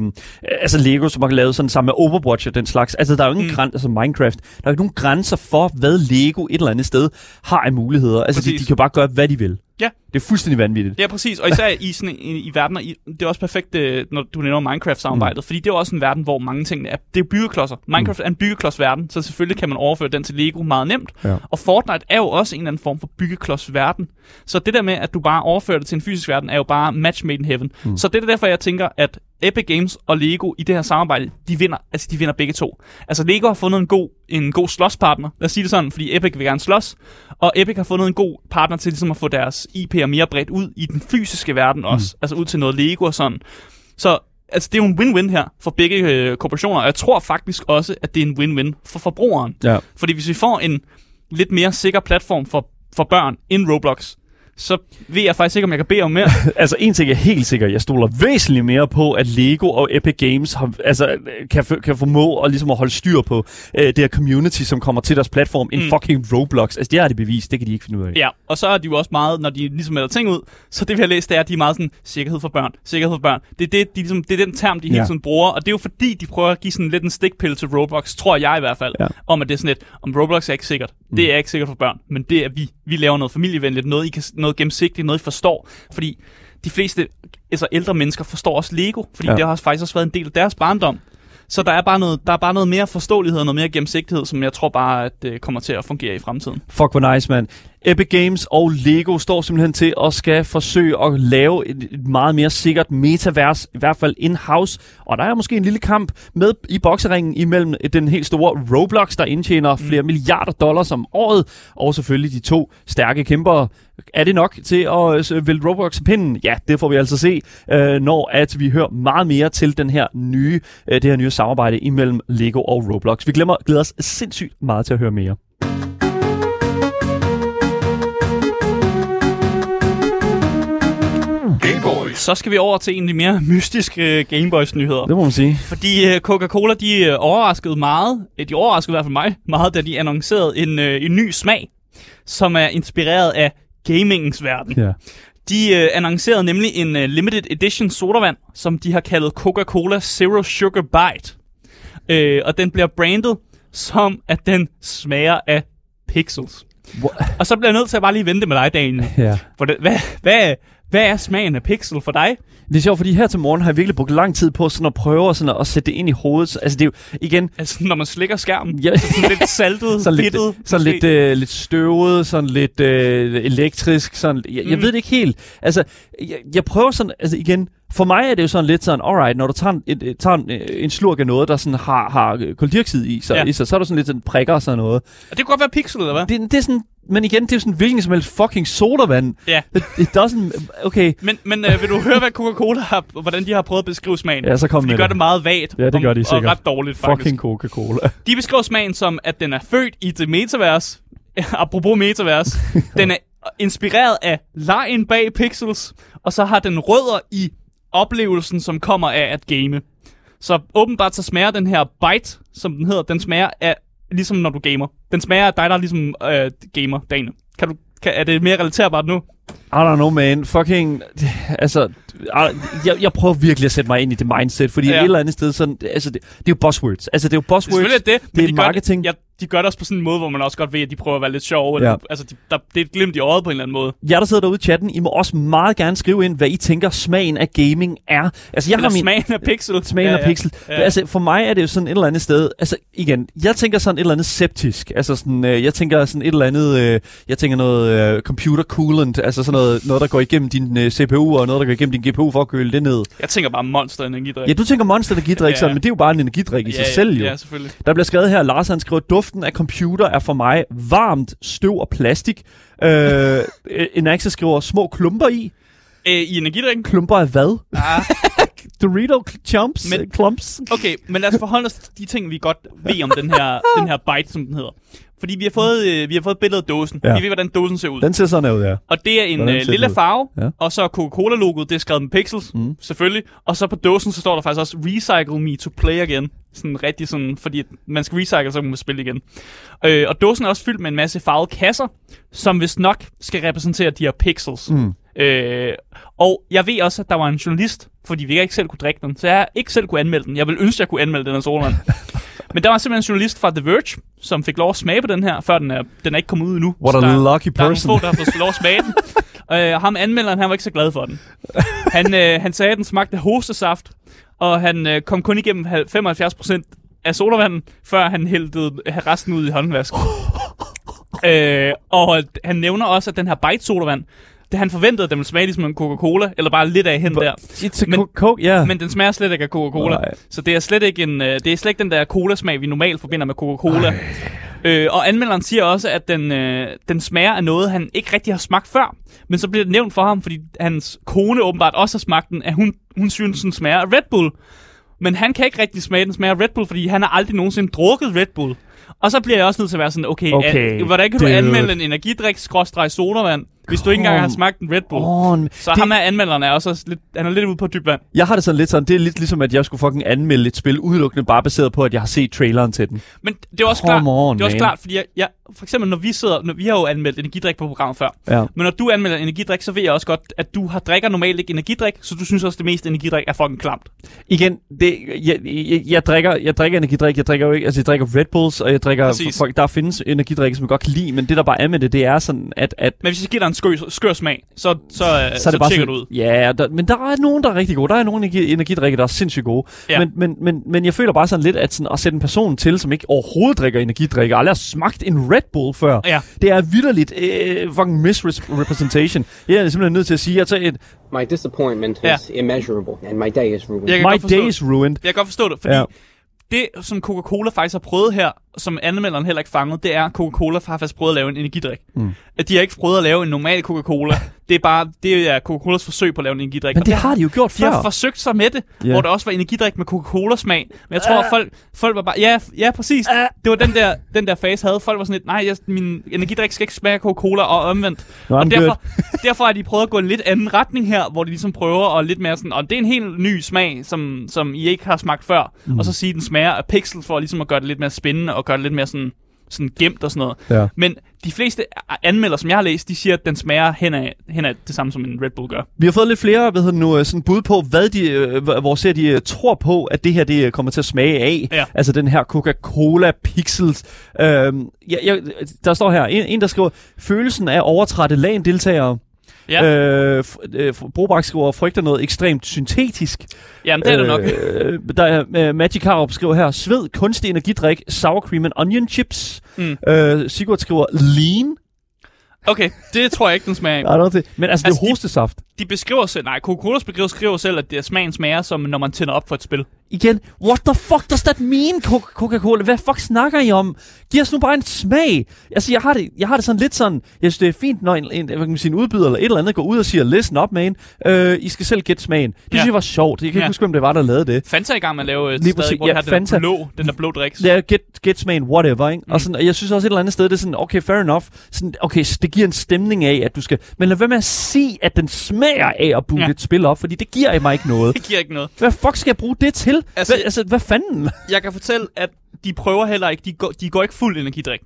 S1: altså Lego, som har lavet sådan sammen med Overwatch og den slags. Altså der er jo ingen mm. grænser, altså Minecraft, der er jo ikke nogen grænser for, hvad Lego et eller andet sted har af muligheder. Altså de, de kan bare gøre, hvad de vil.
S2: Ja.
S1: Det er fuldstændig vanvittigt.
S2: Ja, præcis. Og især i, sådan, i, i verden, i, det er også perfekt, øh, når du nævner Minecraft-samarbejdet, mm. fordi det er også en verden, hvor mange ting er, det er byggeklodser. Minecraft mm. er en byggeklodsverden, så selvfølgelig kan man overføre den til Lego meget nemt. Ja. Og Fortnite er jo også en eller anden form for byggeklodsverden. Så det der med, at du bare overfører det til en fysisk verden, er jo bare match made in heaven. Mm. Så det er derfor, jeg tænker, at Epic Games og Lego i det her samarbejde, de vinder, altså de vinder begge to. Altså Lego har fundet en god, en god slåspartner, lad os sige det sådan, fordi Epic vil gerne slås, og Epic har fundet en god partner til ligesom at få deres IP'er mere bredt ud i den fysiske verden også, mm. altså ud til noget Lego og sådan. Så altså, det er jo en win-win her for begge øh, korporationer, og jeg tror faktisk også, at det er en win-win for forbrugeren. Ja. Fordi hvis vi får en lidt mere sikker platform for, for børn end Roblox, så ved jeg faktisk ikke, om jeg kan bede om mere.
S1: altså, en ting er helt sikker. Jeg stoler væsentligt mere på, at Lego og Epic Games har, altså, kan, kan formå at, ligesom at holde styr på uh, det her community, som kommer til deres platform, mm. fucking Roblox. Altså, det har de bevist. Det kan de ikke finde ud af.
S2: Ja, og så er de jo også meget, når de ligesom melder ting ud, så det vi har læst, det er, at de er meget sådan, sikkerhed for børn, sikkerhed for børn. Det er, det, de, ligesom, det er den term, de ja. hele tiden bruger, og det er jo fordi, de prøver at give sådan lidt en stikpille til Roblox, tror jeg i hvert fald, ja. om at det er sådan lidt, om Roblox er ikke sikkert. Mm. Det er ikke sikkert for børn, men det er vi. Vi laver noget familievenligt, noget, I kan, noget gennemsigtigt, noget I forstår. Fordi de fleste altså ældre mennesker forstår også Lego, fordi ja. det har faktisk også været en del af deres barndom. Så der er bare noget, der er bare noget mere forståelighed og noget mere gennemsigtighed, som jeg tror bare, at det kommer til at fungere i fremtiden.
S1: Fuck, hvor nice, man. Epic Games og Lego står simpelthen til at skal forsøge at lave et, et meget mere sikkert metavers, i hvert fald in-house. Og der er måske en lille kamp med i bokseringen imellem den helt store Roblox, der indtjener mm. flere milliarder dollars om året, og selvfølgelig de to stærke kæmpere. Er det nok til at øh, vælge Roblox pinden? Ja, det får vi altså se, øh, når at vi hører meget mere til den her nye, øh, det her nye samarbejde imellem Lego og Roblox. Vi glemmer, glæder os sindssygt meget til at høre mere.
S2: Så skal vi over til en af de mere mystiske Gameboys-nyheder.
S1: Det må man sige.
S2: Fordi uh, Coca-Cola, de uh, overraskede meget, de overraskede i hvert fald mig meget, da de annoncerede en, en ny smag, som er inspireret af gamingens verden. Ja. De annoncerede nemlig en limited edition sodavand, som de har kaldet Coca-Cola Zero Sugar Bite. Uh, og den bliver brandet som, at den smager af pixels. What? Og så bliver jeg nødt til at bare lige vente med dig, Daniel. Ja. For det, hvad, hvad, hvad er smagen af pixel for dig?
S1: Det er sjovt, fordi her til morgen har jeg virkelig brugt lang tid på sådan at prøve sådan at, at sætte det ind i hovedet. Altså det er jo igen...
S2: Altså når man slikker skærmen, ja. sådan lidt saltet,
S1: sådan lidt, fedtet, sådan lidt, øh, lidt støvet, sådan lidt øh, elektrisk. Sådan, jeg, mm. jeg ved det ikke helt. Altså jeg, jeg prøver sådan, altså igen, for mig er det jo sådan lidt sådan, alright, når du tager en, et, tager en, en slurk af noget, der sådan har, har koldioxid i sig, ja. i sig, så er der sådan lidt sådan prikker og sådan noget.
S2: Og det kunne godt være pixel, eller hvad?
S1: Det, det er sådan, men igen, det er jo sådan hvilken som helst fucking sodavand. Ja. It, it doesn't, okay.
S2: Men, men øh, vil du høre, hvad Coca-Cola har, hvordan de har prøvet at beskrive smagen?
S1: Ja, så kom
S2: de gør det meget vagt.
S1: Ja, det gør de sikkert.
S2: Og ret dårligt, faktisk.
S1: Fucking Coca-Cola.
S2: De beskriver smagen som, at den er født i det metavers. Apropos metavers. den er inspireret af lejen bag pixels, og så har den rødder i oplevelsen, som kommer af at game. Så åbenbart så smager den her bite, som den hedder, den smager af, ligesom når du gamer. Den smager af dig, der er ligesom øh, gamer, Dane. Kan du, kan, er det mere relaterbart nu?
S1: I don't know, man. Fucking... Altså, jeg, jeg prøver virkelig at sætte mig ind i det mindset, fordi ja. et eller andet sted, sådan, altså, det, det er jo buzzwords. Altså, det er jo buzzwords.
S2: Det er det,
S1: det er marketing.
S2: Det, ja, de gør det også på sådan en måde, hvor man også godt ved, at de prøver at være lidt sjove. Eller, ja. altså, de, der, det er et glimt i øjet på en eller anden måde.
S1: Jeg der sidder derude i chatten, I må også meget gerne skrive ind, hvad I tænker smagen af gaming er.
S2: Altså, jeg eller har min, smagen af pixel.
S1: Smagen ja, af pixel. Ja. Altså, for mig er det jo sådan et eller andet sted, altså igen, jeg tænker sådan et eller andet septisk. Altså sådan, øh, jeg tænker sådan et eller andet, øh, jeg tænker noget øh, computer coolant, altså sådan noget, noget der går igennem din øh, CPU og noget, der går igennem din GPU for at køle det ned.
S2: Jeg tænker bare Monster energidrik.
S1: Ja, du tænker Monster energidrik, ja. sådan, men det er jo bare en energidrik i ja, sig selv jo.
S2: Ja, selvfølgelig.
S1: Der bliver skrevet her, Lars han skriver, duften af computer er for mig varmt støv og plastik. Øh, en Axa skriver, små klumper i.
S2: Øh, I energidrikken?
S1: Klumper af hvad? Ah. Dorito chumps, men, clumps.
S2: Okay, men lad os forholde os til de ting, vi godt ved om den her, den her bite, som den hedder. Fordi vi har fået, øh, vi har fået billedet af dåsen. Ja. Vi ved, hvordan dåsen ser ud.
S1: Den ser sådan ud, ja.
S2: Og det er en øh, lille farve, ja. og så Coca-Cola-logoet, det er skrevet med pixels, mm. selvfølgelig. Og så på dåsen, så står der faktisk også, Recycle me to play again. Sådan rigtig sådan, fordi man skal recycle, så kan man spille igen. Øh, og dåsen er også fyldt med en masse farvede kasser, som hvis nok skal repræsentere de her pixels. Mm. Øh, og jeg ved også, at der var en journalist, fordi vi ikke selv kunne drikke den, så jeg ikke selv kunne anmelde den. Jeg vil ønske, at jeg kunne anmelde den af solvand. Men der var simpelthen en journalist fra The Verge, som fik lov at smage på den her, før den er, den er ikke kommet ud endnu.
S1: What a
S2: der,
S1: lucky person.
S2: Der er få, der har fået lov at smage den. Og uh, ham anmelderen, han var ikke så glad for den. Han, uh, han sagde, at den smagte hostesaft, og han uh, kom kun igennem 75% af sodavanden, før han hældte resten ud i håndvasken. uh, og han nævner også, at den her bite sodavand, det, han forventede, at den ville smage ligesom en Coca-Cola, eller bare lidt af hen der.
S1: It's a men, Coke, yeah.
S2: men den smager slet ikke af Coca-Cola. Så det er slet ikke en, uh, det er slet ikke den der cola-smag, vi normalt forbinder med Coca-Cola. Øh, og anmelderen siger også, at den, øh, den smager af noget, han ikke rigtig har smagt før. Men så bliver det nævnt for ham, fordi hans kone åbenbart også har smagt den, at hun, hun synes, den smager af Red Bull. Men han kan ikke rigtig smage den smager af Red Bull, fordi han har aldrig nogensinde drukket Red Bull. Og så bliver jeg også nødt til at være sådan, okay, okay at, hvordan kan dude. du anmelde en energidrik-sodavand, hvis du ikke engang har smagt en Red Bull. On. Så det... ham her anmelderen er også lidt, han er lidt ude på dyb vand.
S1: Jeg har det sådan lidt sådan, det er lidt ligesom, at jeg skulle fucking anmelde et spil udelukkende bare baseret på, at jeg har set traileren til den.
S2: Men det er også Come klart, on, det er også klart, fordi jeg, jeg, for eksempel når vi sidder, når vi har jo anmeldt energidrik på programmet før, ja. men når du anmelder energidrik, så ved jeg også godt, at du har drikker normalt ikke energidrik, så du synes også, at det meste energidrik er fucking klamt.
S1: Igen, det, jeg, jeg, jeg, drikker, jeg drikker energidrik, jeg drikker jo ikke, altså jeg drikker Red Bulls, og jeg, drikker, folk, der findes energidrikke, som jeg godt kan lide, men det der bare er med det, det er sådan, at... at
S2: men hvis jeg giver dig en skør, skør smag, så, så, så, er det så bare sådan, ud.
S1: Ja, der, men der er nogen, der er rigtig gode. Der er nogle energi, energidrikke, der er sindssygt gode. Ja. Men, men, men, men jeg føler bare sådan lidt, at, sådan, at sætte en person til, som ikke overhovedet drikker energidrikke, aldrig har smagt en Red Bull før,
S2: ja.
S1: det er vidderligt uh, fucking misrepresentation. Jeg er simpelthen nødt til at sige, at et,
S4: My disappointment is ja. immeasurable, and my day is ruined.
S1: My day is ruined.
S2: Jeg kan godt forstå det, fordi ja. Det, som Coca-Cola faktisk har prøvet her, som anmelderen heller ikke fanget, det er, at Coca-Cola har faktisk prøvet at lave en energidrik. Mm. At de har ikke prøvet at lave en normal Coca-Cola. Det er bare, det er Coca-Colas forsøg på at lave en energidrik.
S1: Men det, det har de jo gjort før.
S2: De har forsøgt sig med det, yeah. hvor der også var energidrik med Coca-Cola-smag. Men jeg tror, uh. at folk, folk var bare, ja, ja præcis. Uh. Det var den der, den der fase havde. Folk var sådan lidt, nej, jeg, min energidrik skal ikke smage Coca-Cola og omvendt.
S1: No,
S2: og derfor, derfor har de prøvet at gå en lidt anden retning her, hvor de ligesom prøver at lidt mere sådan, og det er en helt ny smag, som, som I ikke har smagt før. Mm. Og så sige, den smager af pixel for ligesom at gøre det lidt mere spændende og gøre det lidt mere sådan sådan gemt og sådan noget.
S1: Ja.
S2: Men de fleste anmelder, som jeg har læst, de siger, at den smager hen af, hen af det samme, som en Red Bull gør.
S1: Vi har fået lidt flere hvad hedder nu, øh, sådan bud på, hvad de, øh, hvor ser de øh, tror på, at det her det kommer til at smage af.
S2: Ja.
S1: Altså den her Coca-Cola Pixels. Øhm, ja, ja, der står her, en, en der skriver, følelsen af overtrætte LAN-deltagere
S2: Ja.
S1: Øh, øh, Brobak skriver, frygter noget ekstremt syntetisk.
S2: Jamen, det er det nok.
S1: Øh, der er, uh, Magic Harup skriver her, sved, kunstig energidrik, sour cream and onion chips. Mm. Øh, Sigurd skriver, lean.
S2: Okay, det tror jeg ikke, den smager af.
S1: Men altså, det er altså, hostesaft.
S2: De, de beskriver selv, nej, Coca-Colas beskriver, skriver selv, at det smagen smager som, når man tænder op for et spil.
S1: Igen, what the fuck does that mean, Coca-Cola? Hvad fuck snakker I om? Giv os nu bare en smag. Altså, jeg har det, jeg har det sådan lidt sådan, jeg synes, det er fint, når en, en, hvad kan man sige, en udbyder eller et eller andet går ud og siger, listen up, man. Øh, I skal selv gætte smagen. Det ja. synes jeg var sjovt. Jeg kan ja. ikke huske, hvem det var, der lavede det.
S2: Fanta er i gang med at lave et Lige stadig, hvor ja, har Fanta. den der blå, den der blå driks.
S1: Ja, get, get smagen, whatever, ikke? Mm. Og, sådan, og jeg synes også et eller andet sted, det er sådan, okay, fair enough. Sådan, okay, det giver en stemning af, at du skal... Men lad være med at sige, at den smager af at booke ja. et spil op, fordi det giver mig ikke noget.
S2: det giver ikke noget.
S1: Hvad fuck skal jeg bruge det til? Altså, hvad, altså, hvad fanden?
S2: Jeg kan fortælle, at de prøver heller ikke, de går, de går ikke fuld energidrik.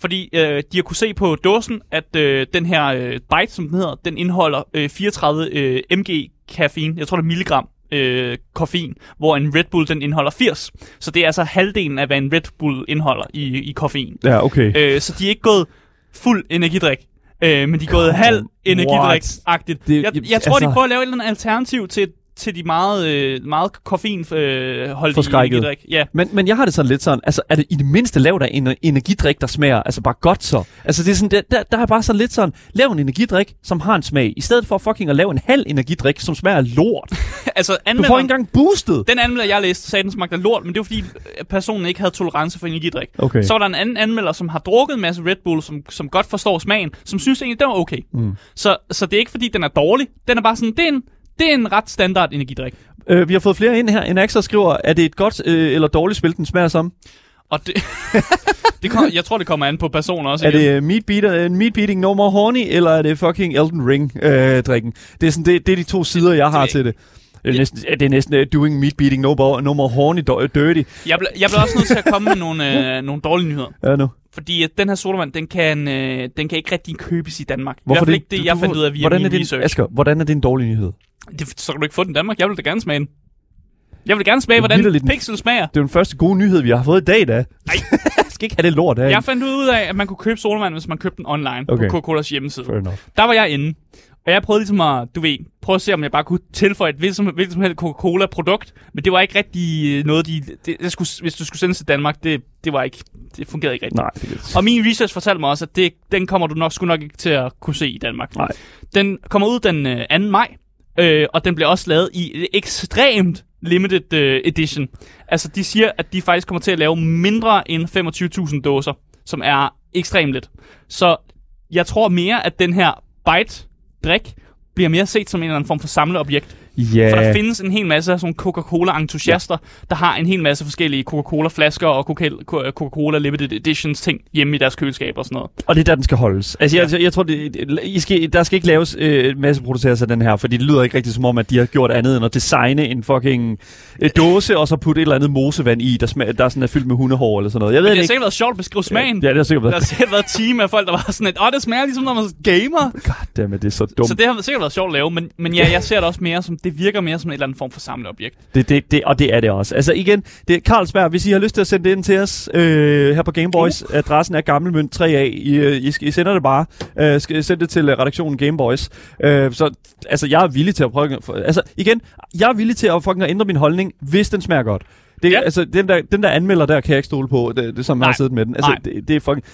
S2: Fordi øh, de har kunne se på dåsen, at øh, den her øh, bite, som den hedder, den indeholder øh, 34 øh, mg kaffein. Jeg tror, det er milligram øh, koffein, hvor en Red Bull den indeholder 80. Så det er altså halvdelen af, hvad en Red Bull indeholder i, i koffein.
S1: Ja, okay.
S2: Øh, så de er ikke gået fuld energidrik. Øh, men de er gået halv energidrik-agtigt. Jeg, jeg, tror, altså... de prøver at lave et eller andet alternativ til til de meget, øh, meget koffeinholdige øh, energidrik. Ja.
S1: Men, men jeg har det sådan lidt sådan, altså er det i det mindste lavet af en energidrik, der smager altså bare godt så? Altså det er sådan, der, der er bare sådan lidt sådan, lav en energidrik, som har en smag, i stedet for fucking at lave en halv energidrik, som smager lort.
S2: altså
S1: du får ikke engang boostet.
S2: Den anmelder, jeg læste, sagde, den smagte lort, men det var fordi personen ikke havde tolerance for energidrik.
S1: Okay.
S2: Så var der en anden anmelder, som har drukket en masse Red Bull, som, som godt forstår smagen, som synes egentlig, det var okay. Mm. Så, så det er ikke fordi, den er dårlig. Den er bare sådan, det er en, det er en ret standard energidrik.
S1: Øh, vi har fået flere ind her. En Axel skriver, er det et godt øh, eller dårligt spil, den smager som?
S2: Og det, det kom, jeg tror, det kommer an på personer også.
S1: Er igen. det meat, beater, uh, meat beating no more horny, eller er det fucking Elden Ring-drikken? Øh, det, er sådan, det, det er de to sider, jeg har det, til det. Det er næsten, det er næsten uh, doing meat beating no more, no more horny dirty.
S2: Jeg, ble, jeg bliver også nødt til at komme med nogle, uh, nogle dårlige nyheder.
S1: Ja, nu.
S2: Fordi at den her sodavand, den kan, uh, den kan ikke rigtig købes i Danmark. Hvorfor I hvert fald ikke det, jeg fandt ud af via hvordan min
S1: er din,
S2: research.
S1: Asger, hvordan er det en dårlig nyhed?
S2: Det, så kan du ikke få den i Danmark. Jeg vil da gerne smage den. Jeg vil gerne smage, hvordan pixel smager.
S1: Det er den første gode nyhed, vi har fået i dag, da.
S2: Nej.
S1: skal ikke have det lort her.
S2: Jeg fandt ud af, at man kunne købe sodavand, hvis man købte den online okay. på Coca-Colas hjemmeside. Der var jeg inde. Og jeg prøvede ligesom at, du ved, prøve at se, om jeg bare kunne tilføje et hvilket som, hvilket som helst Coca-Cola-produkt. Men det var ikke rigtig øh, noget, de... Det, det skulle, hvis du skulle sende til Danmark, det, det var ikke... Det fungerede ikke rigtigt.
S1: Nej, det
S2: og min research fortalte mig også, at det, den kommer du nok, skulle nok ikke til at kunne se i Danmark.
S1: Nej.
S2: Den kommer ud den øh, 2. maj, øh, og den bliver også lavet i ekstremt limited øh, edition. Altså, de siger, at de faktisk kommer til at lave mindre end 25.000 dåser, som er ekstremt lidt. Så jeg tror mere, at den her drik bliver mere set som en eller anden form for samleobjekt.
S1: Yeah.
S2: For der findes en hel masse af sådan Coca-Cola-entusiaster, yeah. der har en hel masse forskellige Coca-Cola-flasker og Coca-Cola Limited Editions ting hjemme i deres køleskab og sådan noget.
S1: Og det er der, den skal holdes. Altså, jeg, jeg, jeg tror, det, I skal, der skal ikke laves øh, masse produceres af den her, fordi det lyder ikke rigtig som om, at de har gjort andet end at designe en fucking øh, dåse, og så putte et eller andet mosevand i, der, smag, der sådan er fyldt med hundehår eller sådan noget. Jeg ved
S2: det har
S1: ikke.
S2: sikkert været sjovt at beskrive smagen.
S1: Ja, ja det har sikkert været.
S2: Der har sikkert været team af folk, der var sådan et, åh, det smager ligesom, når man gamer.
S1: Goddammit, det er så dumt.
S2: Så det har sikkert været sjovt at lave, men, men ja, jeg ser det også mere som, det det virker mere som en eller anden form for samleobjekt.
S1: Det, det, det, og det er det også. Altså igen, det er Carlsberg, hvis I har lyst til at sende det ind til os øh, her på Gameboys, uh. adressen er Gammelmønt 3A. I, øh, I, I sender det bare. Øh, sende det til redaktionen Gameboys. Øh, så altså, jeg er villig til at prøve... Altså igen, jeg er villig til at fucking ændre min holdning, hvis den smager godt. Det, ja. altså, den, der, den der anmelder der, kan jeg ikke stole på, det, det som jeg har siddet med den. Altså,
S2: Nej.
S1: det, det er fucking...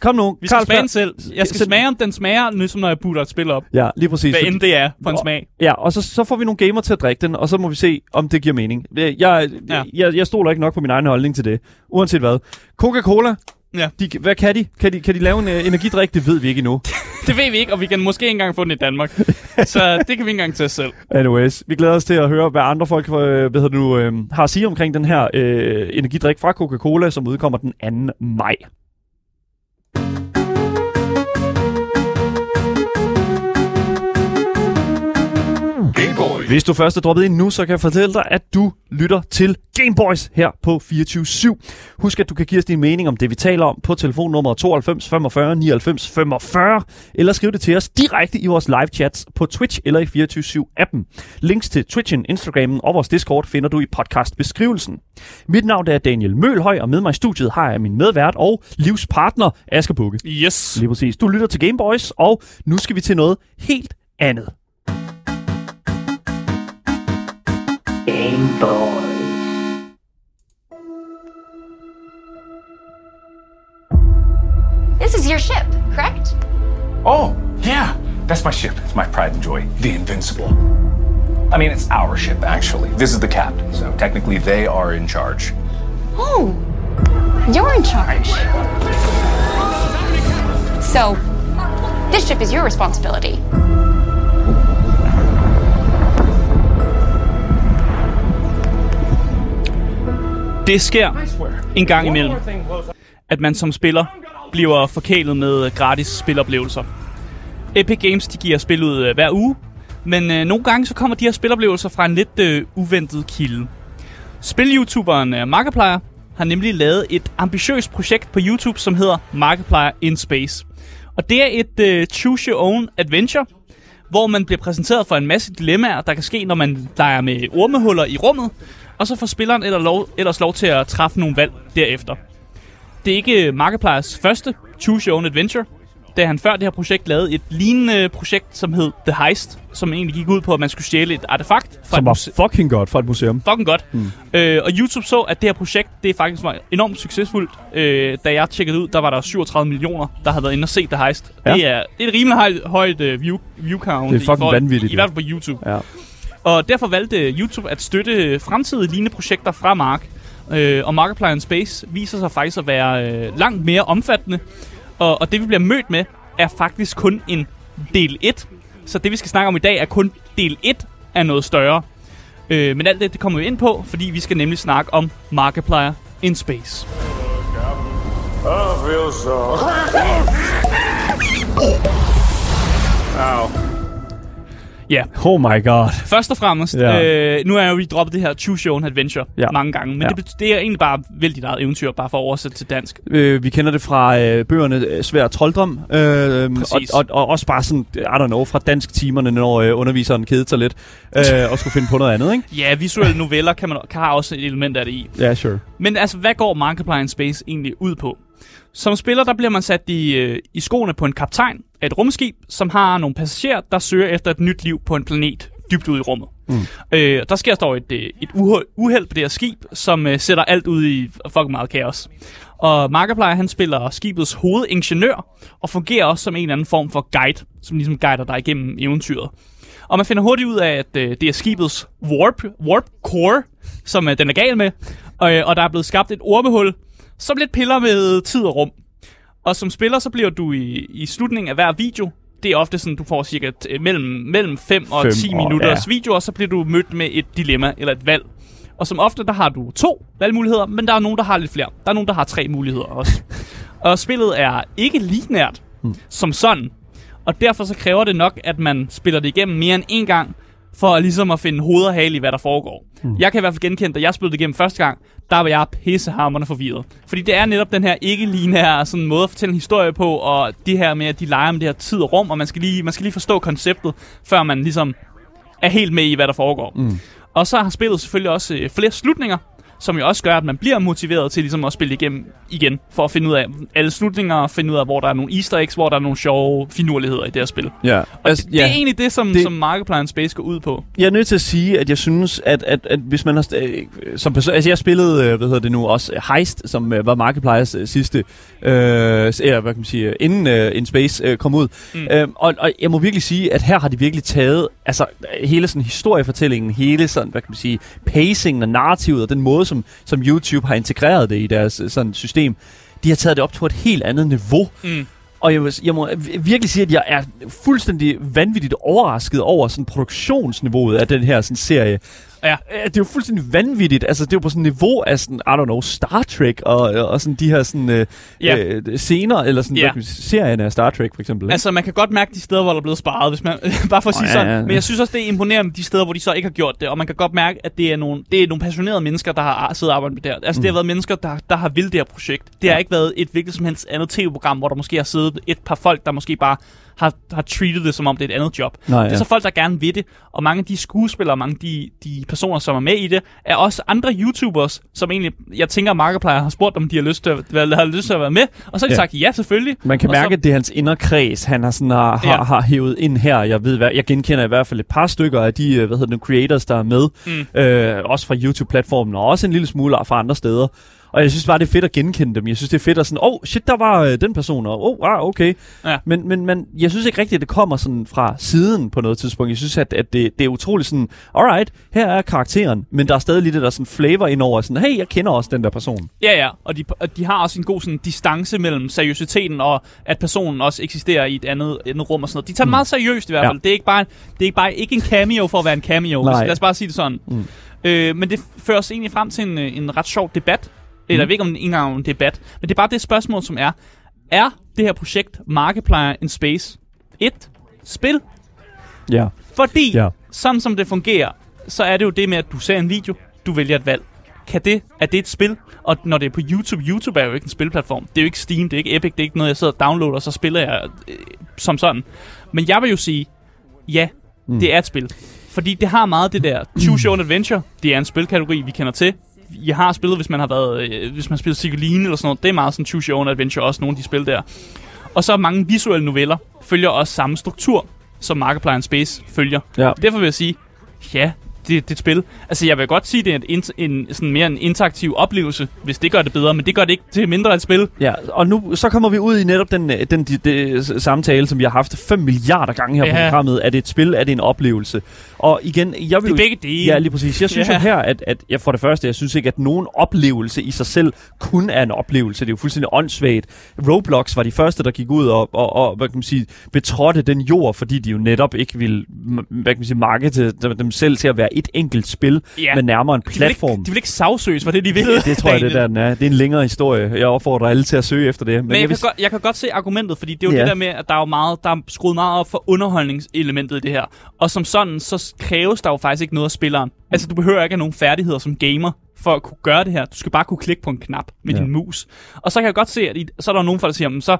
S1: Kom nu.
S2: Vi skal smage den selv. Jeg skal smage, om den smager, ligesom når jeg putter et spil op.
S1: Ja, lige præcis.
S2: Hvad end det er for en smag.
S1: Ja, og så, så får vi nogle gamer til at drikke den, og så må vi se, om det giver mening. Jeg, jeg, ja. jeg, jeg stoler ikke nok på min egen holdning til det. Uanset hvad. Coca-Cola, Ja. De, hvad kan de? Kan de, kan de lave en uh, energidrik? Det ved vi ikke endnu.
S2: det ved vi ikke, og vi kan måske ikke engang få den i Danmark. så det kan vi ikke engang tage selv.
S1: Anyways, vi glæder os til at høre, hvad andre folk øh, hvad du, øh, har at sige omkring den her øh, energidrik fra Coca-Cola, som udkommer den 2. maj. Hvis du først er droppet ind nu, så kan jeg fortælle dig, at du lytter til Gameboys her på 24 Husk, at du kan give os din mening om det, vi taler om på telefonnummer 92 45 99 45, eller skriv det til os direkte i vores live chats på Twitch eller i 24 appen Links til Twitchen, Instagramen og vores Discord finder du i podcastbeskrivelsen. Mit navn er Daniel Mølhøj, og med mig i studiet har jeg min medvært og livspartner, Aske Bukke.
S2: Yes.
S1: Lige præcis. Du lytter til Gameboys, og nu skal vi til noget helt andet. Game Boy.
S5: This is your ship, correct?
S6: Oh, yeah. That's my ship. It's my pride and joy. The Invincible. I mean, it's our ship, actually. This is the captain, so technically they are in charge.
S5: Oh, you're in charge. So, this ship is your responsibility.
S2: Det sker en gang imellem, at man som spiller bliver forkælet med gratis spiloplevelser. Epic Games de giver spil ud øh, hver uge, men øh, nogle gange så kommer de her spiloplevelser fra en lidt øh, uventet kilde. Spil-youtuberen øh, Markiplier har nemlig lavet et ambitiøst projekt på YouTube, som hedder Markiplier in Space. Og det er et øh, choose your own adventure, hvor man bliver præsenteret for en masse dilemmaer, der kan ske, når man leger med ormehuller i rummet, og så får spilleren eller lov, ellers lov til at træffe nogle valg derefter. Det er ikke Markipliers første Choose Your Own Adventure, da han før det her projekt lavede et lignende projekt, som hed The Heist, som egentlig gik ud på, at man skulle stjæle et artefakt.
S1: Fra som var muse- fucking godt fra et museum.
S2: Fucking godt. Mm. Øh, og YouTube så, at det her projekt, det faktisk var enormt succesfuldt. Øh, da jeg tjekkede ud, der var der 37 millioner, der havde været inde og set The Heist. Ja. Det, er, det er et rimelig højt, højt uh, view, view count.
S1: Det er fucking vanvittigt.
S2: I, i hvert fald på YouTube.
S1: Ja.
S2: Og derfor valgte YouTube at støtte fremtidige lignende projekter fra Mark. Øh, og Markiplier in Space viser sig faktisk at være øh, langt mere omfattende. Og, og det vi bliver mødt med, er faktisk kun en del 1. Så det vi skal snakke om i dag er kun del 1 af noget større. Øh, men alt det, det kommer vi ind på, fordi vi skal nemlig snakke om Markiplier in Space. I feel so. Ow. Ja.
S1: Oh my god.
S2: Først og fremmest, ja. øh, nu er jeg jo vi droppet det her Choose Your Own Adventure ja. mange gange, men ja. det, det er egentlig bare vældig dit eget eventyr, bare for at oversætte til dansk.
S1: Øh, vi kender det fra øh, bøgerne øh, Svær Trolddom, øh, og, og, og også bare sådan, I don't know, fra dansk timerne, når øh, underviseren kedede sig lidt, øh, og skulle finde på noget andet, ikke?
S2: Ja, visuelle noveller kan, man, kan have også et element af det i.
S1: Ja, yeah, sure.
S2: Men altså, hvad går Markiplier Space egentlig ud på? Som spiller, der bliver man sat i, øh, i skoene på en kaptajn af et rumskib, som har nogle passagerer, der søger efter et nyt liv på en planet dybt ude i rummet. Mm. Øh, der sker dog et, øh, et uheld på det her skib, som øh, sætter alt ud i fucking meget kaos. Og Markiplier, han spiller skibets hovedingeniør, og fungerer også som en eller anden form for guide, som ligesom guider dig igennem eventyret. Og man finder hurtigt ud af, at øh, det er skibets warp, warp core, som øh, den er gal med, og, øh, og der er blevet skabt et ormehul, som lidt piller med tid og rum. Og som spiller, så bliver du i, i slutningen af hver video, det er ofte sådan, du får cirka mellem, mellem 5 og 10 minutters ja. video, og så bliver du mødt med et dilemma eller et valg. Og som ofte, der har du to valgmuligheder, men der er nogen, der har lidt flere. Der er nogen, der har tre muligheder også. og spillet er ikke nært hmm. som sådan. Og derfor så kræver det nok, at man spiller det igennem mere end en gang, for ligesom at finde hoved og hale i, hvad der foregår. Hmm. Jeg kan i hvert fald genkende, da jeg spillede det igennem første gang, der var jeg pissehammerende forvirret. Fordi det er netop den her ikke lineære sådan måde at fortælle en historie på, og det her med, at de leger med det her tid og rum, og man skal lige, man skal lige forstå konceptet, før man ligesom er helt med i, hvad der foregår.
S1: Mm.
S2: Og så har spillet selvfølgelig også øh, flere slutninger, som jo også gør, at man bliver motiveret til ligesom at spille igennem igen, for at finde ud af alle slutninger, finde ud af, hvor der er nogle easter eggs, hvor der er nogle sjove finurligheder i det her spil.
S1: Ja.
S2: Og altså, det, det er egentlig det, som, det, som Markiplier Space går ud på.
S1: Jeg er nødt til at sige, at jeg synes, at, at, at hvis man har... Øh, som person, altså jeg spillede, øh, hvad hedder det nu, også Heist, som øh, var Markipliers øh, sidste, øh, eller hvad kan man sige, inden øh, In Space øh, kom ud. Mm. Øh, og, og jeg må virkelig sige, at her har de virkelig taget, altså hele sådan historiefortællingen, hele sådan, hvad kan man sige, pacingen og narrativet, og den måde, som, som YouTube har integreret det i deres sådan system, de har taget det op på et helt andet niveau.
S2: Mm.
S1: Og jeg, jeg må virkelig sige, at jeg er fuldstændig vanvittigt overrasket over sådan produktionsniveauet af den her sådan, serie.
S2: Ja.
S1: Det er jo fuldstændig vanvittigt. Altså, det er jo på sådan et niveau af sådan, I don't know, Star Trek og, og sådan de her sådan, øh, ja. øh, scener, eller sådan, ja. serien af Star Trek for eksempel. Ikke?
S2: Altså, man kan godt mærke de steder, hvor der er blevet sparet, hvis man, bare for at sige oh, ja, sådan. Ja, ja. Men jeg synes også, det er imponerende de steder, hvor de så ikke har gjort det, og man kan godt mærke, at det er nogle, det er nogle passionerede mennesker, der har siddet og arbejdet med det her. Altså, mm. det har været mennesker, der, der har vildt det her projekt. Det ja. har ikke været et hvilket som helst andet tv-program, hvor der måske har siddet et par folk, der måske bare har, har treated det, som om det er et andet job.
S1: Nej,
S2: det er så folk, der gerne vil det, og mange af de skuespillere, mange af de, de personer, som er med i det, er også andre YouTubers, som egentlig, jeg tænker, Markiplier har spurgt, om de har lyst til at, har lyst til at være med, og så har de ja. sagt, ja, selvfølgelig.
S1: Man kan
S2: og
S1: mærke,
S2: så,
S1: at det er hans inderkreds, han har, sådan, har, ja. har, har hævet ind her. Jeg ved, hvad, jeg genkender i hvert fald et par stykker af de, hvad hedder det, creators, der er med,
S2: mm.
S1: øh, også fra YouTube-platformen, og også en lille smule fra andre steder. Og jeg synes bare, det er fedt at genkende dem. Jeg synes, det er fedt at sådan, åh, oh, shit, der var øh, den person, og oh, ah, okay.
S2: Ja.
S1: Men, men, men jeg synes ikke rigtigt, at det kommer sådan fra siden på noget tidspunkt. Jeg synes, at, at det, det er utroligt sådan, alright, her er karakteren, men der er stadig lidt det der sådan flavor indover, sådan, hey, jeg kender også den der person.
S2: Ja, ja, og de, og de har også en god sådan, distance mellem seriøsiteten og at personen også eksisterer i et andet, andet rum og sådan noget. De tager mm. meget seriøst i hvert fald. Ja. Det er ikke bare, det er ikke bare ikke en cameo for at være en cameo. Nej. Lad os bare sige det sådan.
S1: Mm.
S2: Øh, men det fører os egentlig frem til en, en ret sjov debat, eller jeg ved ikke, om det engang en debat. Men det er bare det spørgsmål, som er, er det her projekt Markiplier in Space et spil?
S1: Ja.
S2: Fordi,
S1: ja.
S2: sådan som det fungerer, så er det jo det med, at du ser en video, du vælger et valg. Kan det, er det et spil? Og når det er på YouTube, YouTube er jo ikke en spilplatform. Det er jo ikke Steam, det er ikke Epic, det er ikke noget, jeg sidder og downloader, og så spiller jeg øh, som sådan. Men jeg vil jo sige, ja, mm. det er et spil. Fordi det har meget det der Choose Your Own Adventure. Det er en spilkategori, vi kender til. I har spillet, hvis man har været, øh, hvis man har spillet Sigurline eller sådan noget. Det er meget sådan Choose Your Own Adventure, også nogle af de spil der. Og så mange visuelle noveller følger også samme struktur, som Markiplier Space følger.
S1: Ja.
S2: Derfor vil jeg sige, ja, det, det et spil. Altså, jeg vil godt sige, det er en, en, sådan mere en interaktiv oplevelse, hvis det gør det bedre, men det gør det ikke til mindre et spil.
S1: Ja, og nu så kommer vi ud i netop den, den, den, den samtale, som vi har haft 5 milliarder gange her ja. på programmet. Er det et spil? Er det en oplevelse? Og igen, jeg vil
S2: det er begge dele.
S1: Ja, lige præcis. Jeg synes ja. jo her, at, at jeg for det første, jeg synes ikke, at nogen oplevelse i sig selv kun er en oplevelse. Det er jo fuldstændig åndssvagt. Roblox var de første, der gik ud og, og, og hvad kan man sige, betrådte den jord, fordi de jo netop ikke ville hvad kan man sige, markete dem selv til at være et enkelt spil,
S2: ja.
S1: men nærmere en platform. De
S2: vil ikke, de vil ikke sagsøges for det, de vil.
S1: det tror jeg, det der den er. Det er en længere historie. Jeg opfordrer alle til at søge efter det.
S2: Men, men jeg, jeg,
S1: vil...
S2: kan godt, jeg kan godt se argumentet, fordi det er jo ja. det der med, at der er jo meget, der er skruet meget op for underholdningselementet i det her. Og som sådan, så kræves der jo faktisk ikke noget af spilleren. Altså, du behøver ikke have nogen færdigheder som gamer for at kunne gøre det her. Du skal bare kunne klikke på en knap med ja. din mus. Og så kan jeg godt se, at I, så er der nogen, der siger, så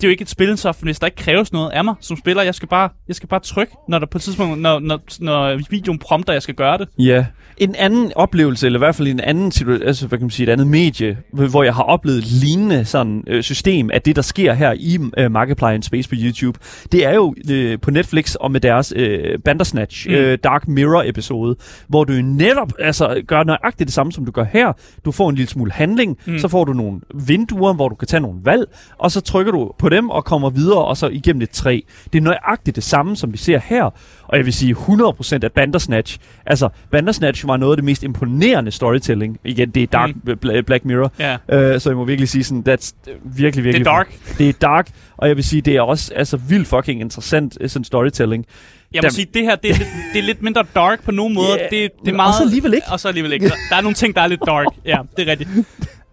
S2: det er jo ikke et spil, så hvis der ikke kræves noget af mig som spiller, jeg skal bare, jeg skal bare trykke, når der på et tidspunkt, når, når, når videoen prompter, jeg skal gøre det.
S1: Ja. En anden oplevelse, eller i hvert fald en anden altså hvad kan man sige, et andet medie, hvor jeg har oplevet et lignende sådan, øh, system af det, der sker her i øh, Markiplier in Space på YouTube, det er jo øh, på Netflix og med deres øh, Bandersnatch mm. øh, Dark Mirror episode, hvor du netop altså, gør nøjagtigt det samme, som du gør her. Du får en lille smule handling, mm. så får du nogle vinduer, hvor du kan tage nogle valg, og så trykker du på dem og kommer videre, og så igennem et træ. Det er nøjagtigt det samme, som vi ser her. Og jeg vil sige 100% af Bandersnatch. Altså, Bandersnatch var noget af det mest imponerende storytelling. Igen, det er dark mm. Black Mirror.
S2: Yeah.
S1: Uh, så jeg må virkelig sige sådan, that's virkelig, virkelig...
S2: Det er dark.
S1: Det er dark, og jeg vil sige, det er også altså, vildt fucking interessant sådan storytelling.
S2: Jeg må der... sige, det her det er, lidt, det er lidt mindre dark på nogle måder.
S1: Yeah,
S2: det, det er meget,
S1: og så alligevel ikke.
S2: Og så alligevel ikke. Der, der er nogle ting, der er lidt dark. Ja, det er rigtigt.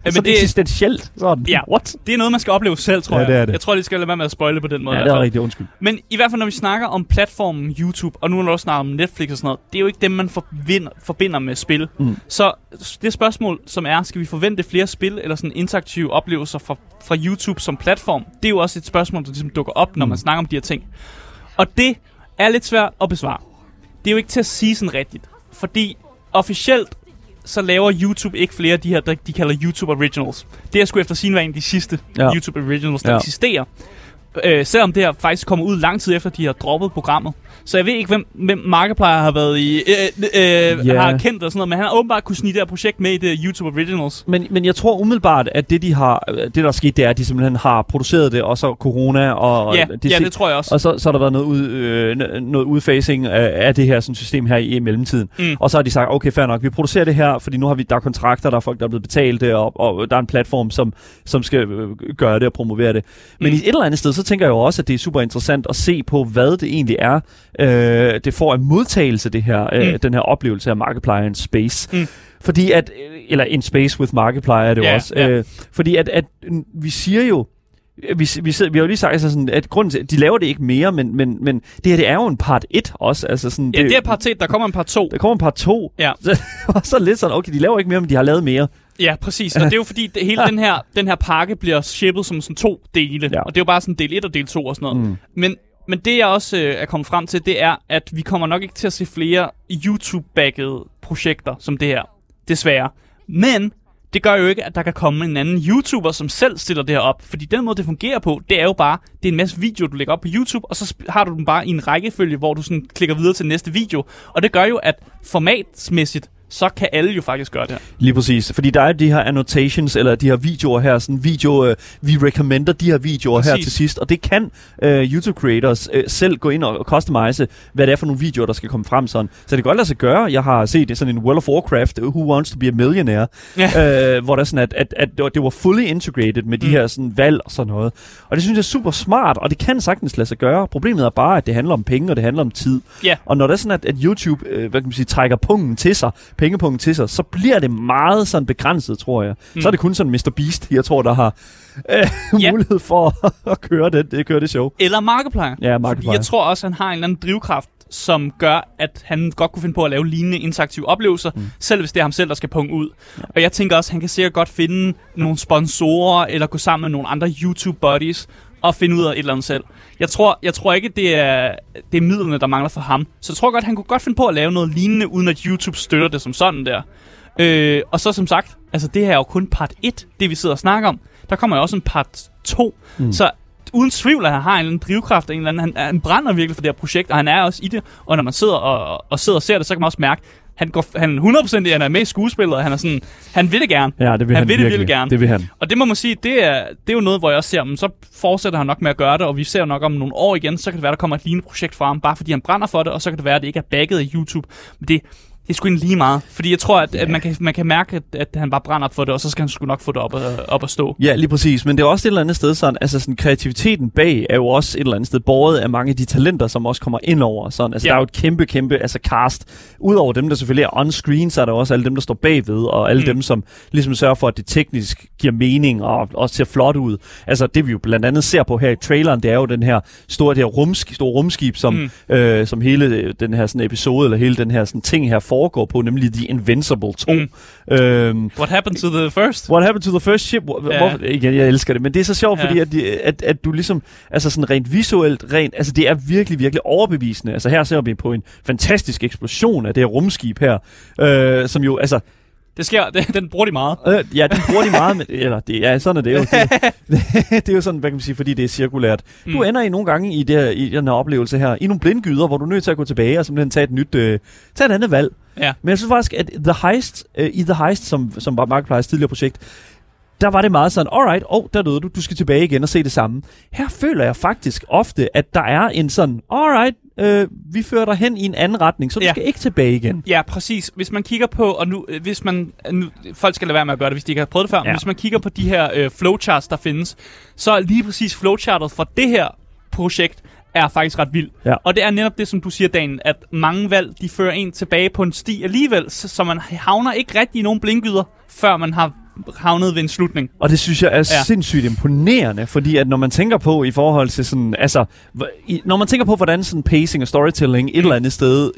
S1: Men så det er eksistentielt. Sådan.
S2: Ja,
S1: What?
S2: det er noget, man skal opleve selv, tror
S1: ja,
S2: jeg.
S1: Det er det.
S2: Jeg tror, de skal lade være med at spoile på den måde.
S1: Ja, det er rigtigt, undskyld.
S2: Men i hvert fald, når vi snakker om platformen YouTube, og nu er der også snart om Netflix og sådan noget, det er jo ikke dem, man forbinder, forbinder med spil.
S1: Mm.
S2: Så det spørgsmål, som er, skal vi forvente flere spil, eller sådan interaktive oplevelser fra, fra YouTube som platform, det er jo også et spørgsmål, der ligesom dukker op, når mm. man snakker om de her ting. Og det er lidt svært at besvare. det er jo ikke til at sige sådan rigtigt. Fordi officielt, så laver YouTube ikke flere af de her, de kalder YouTube Originals. Det er sgu efter sin være en af de sidste ja. YouTube Originals, der ja. eksisterer. Øh, selvom det her faktisk kommer ud lang tid efter, de har droppet programmet. Så jeg ved ikke, hvem, hvem Markiplier har været i, øh, øh, yeah. har kendt og sådan noget, men han har åbenbart kunne snige det her projekt med i det YouTube Originals.
S1: Men, men jeg tror umiddelbart, at det, de har, det der er sket, det er, at de simpelthen har produceret det, og så corona, og...
S2: Ja, de, ja det tror jeg også.
S1: Og så, så har der været noget, ud, øh, noget udfasing af, af det her sådan, system her i, i mellemtiden. Mm. Og så har de sagt, okay, fair nok, vi producerer det her, fordi nu har vi, der er kontrakter, der er folk, der er blevet betalt, og, og der er en platform, som, som skal øh, gøre det og promovere det. Men mm. i et eller andet sted, så tænker jeg jo også, at det er super interessant at se på, hvad det egentlig er, øh, det får en modtagelse, det her, øh, mm. den her oplevelse af Markiplier in Space. Mm. Fordi at, eller in Space with Markiplier er det yeah, også. Yeah. Øh, fordi at, at vi siger jo, vi, vi, sidder, vi har jo lige sagt, altså sådan, at grunden til, de laver det ikke mere, men, men, men det her, det er jo en part 1 også. Altså sådan,
S2: ja, det, det er part 1, der kommer en part 2.
S1: Der kommer en part 2.
S2: Ja.
S1: Så, så lidt sådan, okay, de laver ikke mere, men de har lavet mere.
S2: Ja, præcis. Og det er jo fordi, det, hele den her, den her pakke bliver shippet som sådan to dele. Ja. Og det er jo bare sådan del 1 og del 2 og sådan noget. Mm. Men men det jeg også øh, er kommet frem til, det er, at vi kommer nok ikke til at se flere YouTube-baggede projekter som det her. Desværre. Men det gør jo ikke, at der kan komme en anden YouTuber, som selv stiller det her op. Fordi den måde, det fungerer på, det er jo bare, det er en masse videoer, du lægger op på YouTube, og så har du dem bare i en rækkefølge, hvor du sådan klikker videre til næste video. Og det gør jo, at formatsmæssigt, så kan alle jo faktisk gøre det her.
S1: Lige præcis. Fordi der er de her annotations, eller de her videoer her, sådan video, øh, vi recommender de her videoer præcis. her til sidst, og det kan øh, YouTube creators øh, selv gå ind og customize, hvad det er for nogle videoer, der skal komme frem sådan. Så det kan godt lade sig gøre. Jeg har set det sådan en World of Warcraft, Who Wants to be a Millionaire, ja. øh, hvor der sådan, at, at, at det var fully integrated med de mm. her sådan valg og sådan noget. Og det synes jeg er super smart, og det kan sagtens lade sig gøre. Problemet er bare, at det handler om penge, og det handler om tid.
S2: Ja.
S1: Og når det er sådan, at, at YouTube øh, hvad kan man sige, trækker pungen til sig, pengepunkt til sig, så bliver det meget sådan begrænset, tror jeg. Mm. Så er det kun sådan Mr. Beast, jeg tror, der har øh, yep. mulighed for at køre det, det, køre det show.
S2: Eller Markiplier.
S1: Ja, Markiplier.
S2: Fordi jeg tror også, han har en eller anden drivkraft, som gør, at han godt kunne finde på at lave lignende interaktive oplevelser, mm. selv hvis det er ham selv, der skal punge ud. Ja. Og jeg tænker også, at han kan sikkert godt finde nogle sponsorer, eller gå sammen med nogle andre YouTube-buddies, og finde ud af et eller andet selv. Jeg tror, jeg tror ikke, det er, det er midlerne, der mangler for ham. Så jeg tror godt, han kunne godt finde på at lave noget lignende, uden at YouTube støtter det som sådan der. Øh, og så som sagt, altså det her er jo kun part 1, det vi sidder og snakker om. Der kommer jo også en part 2. Mm. Så uden tvivl, at han har en eller anden drivkraft, en eller anden, han, han brænder virkelig for det her projekt, og han er også i det. Og når man sidder og, og sidder og ser det, så kan man også mærke, han går han 100% han er med i skuespillet, og han er sådan, han vil det gerne.
S1: Ja, det vil han,
S2: han vil
S1: virkelig.
S2: det gerne.
S1: Det vil han.
S2: Og det må man sige, det er, det er jo noget, hvor jeg også ser, men så fortsætter han nok med at gøre det, og vi ser jo nok om nogle år igen, så kan det være, der kommer et lignende projekt fra ham, bare fordi han brænder for det, og så kan det være, at det ikke er bagget af YouTube. Men det, det er sgu egentlig lige meget. Fordi jeg tror, at, yeah. at man, kan, man kan mærke, at, at han bare brænder op for det, og så skal han sgu nok få det op, at, op at stå.
S1: Ja, lige præcis. Men det er også et eller andet sted sådan, altså sådan kreativiteten bag er jo også et eller andet sted båret af mange af de talenter, som også kommer ind over. Sådan. Altså, yeah. der er jo et kæmpe, kæmpe altså cast. Udover dem, der selvfølgelig er on-screen, så er der også alle dem, der står bagved, og alle mm. dem, som ligesom sørger for, at det teknisk giver mening og også ser flot ud. Altså, det vi jo blandt andet ser på her i traileren, det er jo den her store, det her rumskib, store rumskib, som, mm. øh, som hele den her sådan episode, eller hele den her sådan ting her foregår på, nemlig The Invincible 2. Mm.
S2: Øhm, what happened to the first?
S1: What happened to the first ship? Hvor, yeah. hvor, igen, jeg elsker det, men det er så sjovt, yeah. fordi at, at, at du ligesom, altså sådan rent visuelt, rent, altså det er virkelig, virkelig overbevisende. Altså her ser vi på en fantastisk eksplosion af det her rumskib her, øh, som jo, altså,
S2: det sker, det, den bruger de meget.
S1: Øh, ja, den bruger de meget, men, eller det, ja, sådan er det jo. Det, det, det, er jo sådan, hvad kan man sige, fordi det er cirkulært. Mm. Du ender i nogle gange i, det her, i den her oplevelse her, i nogle blindgyder, hvor du er nødt til at gå tilbage og simpelthen tage et nyt, øh, tage et andet valg.
S2: Ja.
S1: Men jeg synes faktisk, at The Heist, øh, i The Heist, som, som var Markiplier's tidligere projekt, der var det meget sådan, alright, åh, oh, der døde du, du skal tilbage igen og se det samme. Her føler jeg faktisk ofte, at der er en sådan, alright, øh, vi fører dig hen i en anden retning, så du ja. skal ikke tilbage igen.
S2: Ja, præcis. Hvis man kigger på, og nu, øh, hvis man, nu, folk skal lade være med at gøre det, hvis de ikke har prøvet det før, ja. men hvis man kigger på de her øh, flowcharts, der findes, så er lige præcis flowchartet for det her projekt, er faktisk ret vild.
S1: Ja.
S2: Og det er netop det, som du siger, Dan, at mange valg, de fører en tilbage på en sti alligevel, så, man havner ikke rigtig i nogen blindgyder, før man har havnet ved en slutning.
S1: Og det synes jeg er ja. sindssygt imponerende, fordi at når man tænker på i forhold til sådan, altså, når man tænker på, hvordan sådan pacing og storytelling et eller andet sted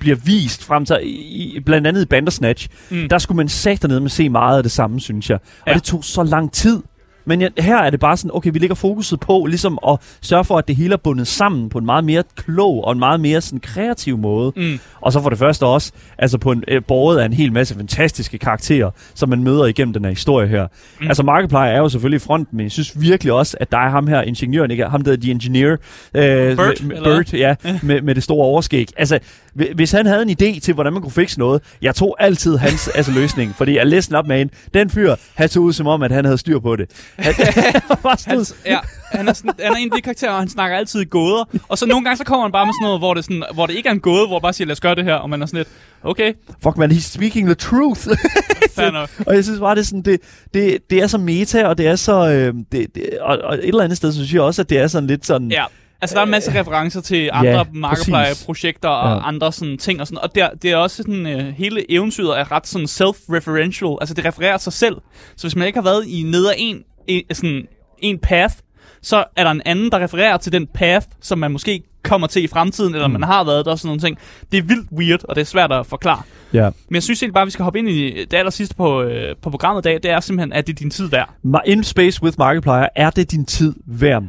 S1: bliver vist frem til, i, blandt andet i Bandersnatch, mm. der skulle man sagt ned med se meget af det samme, synes jeg. Og ja. det tog så lang tid Men ja, her er det bare sådan, okay, vi lægger fokuset på ligesom at sørge for, at det hele er bundet sammen på en meget mere klog og en meget mere sådan kreativ måde.
S2: Mm.
S1: Og så for det første også, altså på en øh, borget af en hel masse fantastiske karakterer, som man møder igennem den her historie her. Mm. Altså Markiplier er jo selvfølgelig i front, men jeg synes virkelig også, at der er ham her, ingeniøren, ikke? ham der er The Engineer. Øh,
S2: Bert,
S1: med, Bert, ja, med, med det store overskæg. Altså, hvis han havde en idé til, hvordan man kunne fikse noget, jeg tog altid hans altså, løsning, fordi jeg læste op med en. Den fyr, han tog ud som om, at han havde styr på det. Han, han
S2: ja, han er, sådan, han er en af de karakterer, og han snakker altid i gåder. Og så nogle gange, så kommer han bare med sådan noget, hvor det, sådan, hvor det ikke er en gåde, hvor han bare siger, lad os gøre det her. Og man er sådan lidt, okay,
S1: fuck man, he's speaking the truth. og jeg synes bare, det er, sådan, det, det, det er så meta, og det er så... Øh, det, det, og, og et eller andet sted, så synes jeg også, at det er sådan lidt sådan...
S2: Ja. Altså, der er en masse referencer til andre
S1: ja.
S2: Markiplier-projekter og
S1: Ja.
S2: andre sådan ting og sådan. Og der, det er også sådan, øh, hele eventyret er ret sådan self-referential. Altså, det refererer sig selv. Så hvis man ikke har været i ned ad en, en, sådan, en path, så er der en anden, der refererer til den path, som man måske kommer til i fremtiden, eller mm. man har været der og sådan nogle ting. Det er vildt weird, og det er svært at forklare.
S1: ja.
S2: Men jeg synes egentlig bare, at vi skal hoppe ind i det aller sidste på, øh, på programmet i dag. Det er simpelthen, at det er din tid værd.
S1: In Space with Markiplier, er det din tid værd?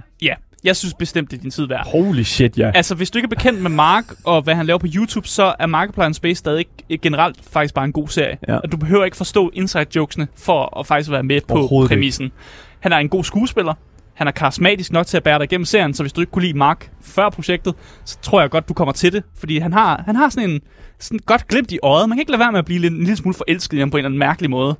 S2: Jeg synes bestemt, det er din tid værd.
S1: Holy shit, ja.
S2: Altså, hvis du ikke er bekendt med Mark og hvad han laver på YouTube, så er Markiplier Space stadig generelt faktisk bare en god serie.
S1: Ja.
S2: Og du behøver ikke forstå inside-jokesene for at faktisk være med på
S1: Overhovedet ikke.
S2: præmissen. Han er en god skuespiller. Han er karismatisk nok til at bære dig igennem serien, så hvis du ikke kunne lide Mark før projektet, så tror jeg godt, du kommer til det. Fordi han har, han har sådan en sådan godt glimt i øjet. Man kan ikke lade være med at blive lidt, en lille smule forelsket i ham på en eller anden mærkelig måde.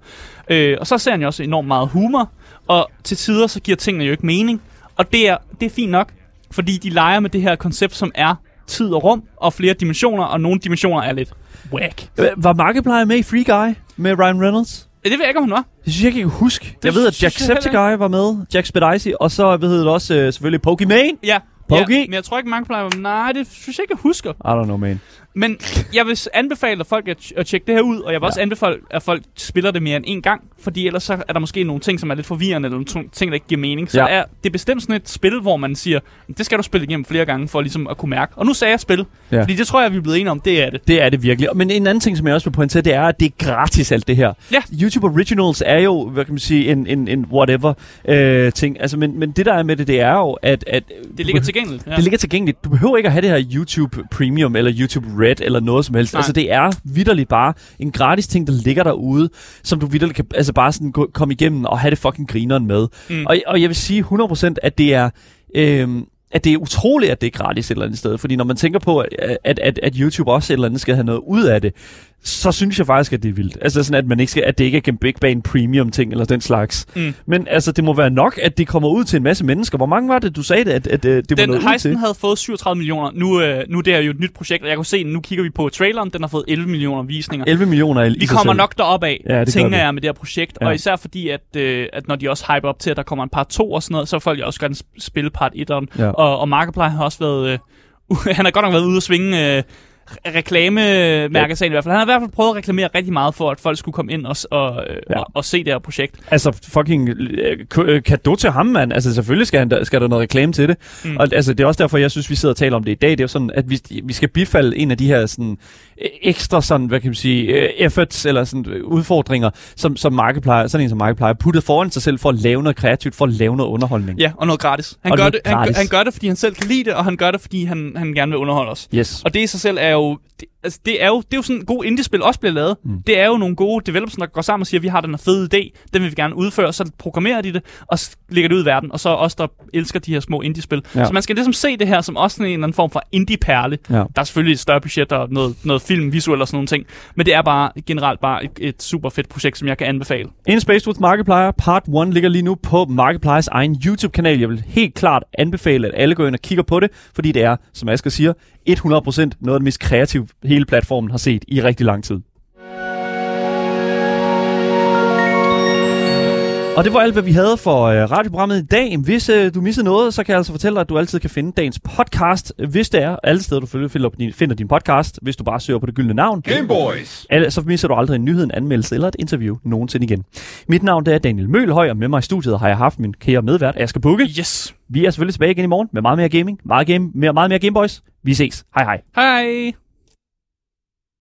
S2: Øh, og så ser han jo også enormt meget humor, og til tider så giver tingene jo ikke mening. Og det er, det er fint nok, fordi de leger med det her koncept, som er tid og rum, og flere dimensioner, og nogle dimensioner er lidt whack.
S1: Var Markiplier med i Free Guy med Ryan Reynolds?
S2: Det ved jeg ikke, om han var.
S1: Det synes jeg ikke, jeg kan huske. Jeg ved, at
S2: heller
S1: Jacksepticeye var med. Jack Spedicy. Og så hedder det også øh, selvfølgelig Pokimane.
S2: Ja,
S1: Pokey?
S2: ja, men jeg tror ikke, mange plejer... Nej, det synes jeg ikke, jeg husker.
S1: I don't know, man.
S2: Men jeg vil anbefale at folk at, at tjekke det her ud, og jeg vil ja. også anbefale, at folk spiller det mere end en gang, fordi ellers så er der måske nogle ting, som er lidt forvirrende, eller nogle ting, der ikke giver mening. Så
S1: Ja.
S2: er det er bestemt sådan et spil, hvor man siger, det skal du spille igennem flere gange, for ligesom at kunne mærke. Og nu sagde jeg spil,
S1: Ja.
S2: fordi det tror jeg, vi er blevet enige om, det er det.
S1: Det er det virkelig. Men en anden ting, som jeg også vil pointere, det er, at det er gratis alt det her.
S2: Ja.
S1: YouTube Originals er jo, hvad kan man sige, en, en, en whatever øh, ting. Altså, men, men det der er med det, det er jo, at... at
S2: Det ligger tilgængeligt. Ja.
S1: Det ligger tilgængeligt. Du behøver ikke at have det her YouTube Premium eller YouTube Red eller noget som helst.
S2: Nej.
S1: Altså det er vidderligt bare en gratis ting, der ligger derude, som du vidderligt kan altså bare sådan gå, komme igennem og have det fucking grineren med.
S2: Mm.
S1: Og, og jeg vil sige 100% at det er... Øhm, at det er utroligt, at det er gratis et eller andet sted. Fordi når man tænker på, at, at, at YouTube også et eller andet skal have noget ud af det, så synes jeg faktisk, at det er vildt. Altså sådan, at, man ikke skal, at det ikke er Big Bang Premium ting eller den slags.
S2: Mm.
S1: Men altså, det må være nok, at det kommer ud til en masse mennesker. Hvor mange var det, du sagde det, at, at, at det var
S2: Den
S1: noget ud
S2: Heisten
S1: til?
S2: havde fået 37 millioner. Nu, øh, nu det er jo et nyt projekt, og jeg kunne se, nu kigger vi på traileren, den har fået 11 millioner visninger.
S1: 11 millioner i
S2: Vi kommer nok derop af,
S1: Ja,
S2: tænker jeg, med det her projekt.
S1: Ja.
S2: Og især fordi, at, øh, at når de også hyper op til, at der kommer en part 2 og sådan noget, så folk også gerne sp- spille part 1.
S1: Ja.
S2: Og, og Markiplier har også været... Øh, han har godt nok været ude og svinge... Øh, reklamemærkesagen i hvert fald. Han har i hvert fald prøvet at reklamere rigtig meget for, at folk skulle komme ind og, og, øh,
S1: Ja.
S2: og, og se det her projekt.
S1: Altså fucking øh, øh, kado til ham, mand. Altså selvfølgelig skal, han, skal der noget reklame til det. Mm. Og altså, det er også derfor, jeg synes, vi sidder og taler om det i dag. Det er jo sådan, at vi, vi skal bifalde en af de her sådan, ekstra sådan, hvad kan man sige, øh, efforts eller sådan, øh, udfordringer, som, som Markiplier, sådan en som Markiplier, puttet foran sig selv for at lave noget kreativt, for at lave noget underholdning.
S2: Ja, og noget gratis. Han,
S1: Og
S2: gør det, han,
S1: gratis.
S2: gør, han gør det, fordi han selv kan lide det, og han gør det, fordi han, han gerne vil underholde os.
S1: Yes.
S2: Og det i sig selv er jo... Det, altså, det er jo, det er jo sådan en god indie-spil også bliver lavet. Mm. Det er jo nogle gode developers, der går sammen og siger, vi har den her fede idé, den vil vi gerne udføre, så programmerer de det, og lægger det ud i verden. Og så os, der elsker de her små indie-spil.
S1: Ja.
S2: Så man skal ligesom se det her som også en eller anden form for indie-perle.
S1: Ja.
S2: Der er selvfølgelig et større budget og noget, noget film, visuelt og sådan nogle ting. Men det er bare generelt bare et, et super fedt projekt, som jeg kan anbefale.
S1: In Space with Markiplier Part 1 ligger lige nu på Markipliers egen YouTube-kanal. Jeg vil helt klart anbefale, at alle går ind og kigger på det, fordi det er, som Asger siger, 100% noget af det mest kreative hele platformen har set i rigtig lang tid. Og det var alt, hvad vi havde for øh, radioprogrammet i dag. Hvis øh, du missede noget, så kan jeg altså fortælle dig, at du altid kan finde dagens podcast, hvis det er. Alle steder, du finder, finder din- finder din podcast, hvis du bare søger på det gyldne navn.
S6: Game Boys.
S1: Alle, så misser du aldrig en nyhed, en anmeldelse eller et interview nogensinde igen. Mit navn det er Daniel Mølhøj, og med mig i studiet har jeg haft min kære medvært, Asger Bukke.
S2: Yes!
S1: Vi er selvfølgelig tilbage igen i morgen med meget mere gaming, meget, game, mere, meget mere Gameboys. Vi ses. Hej hej.
S2: Hej!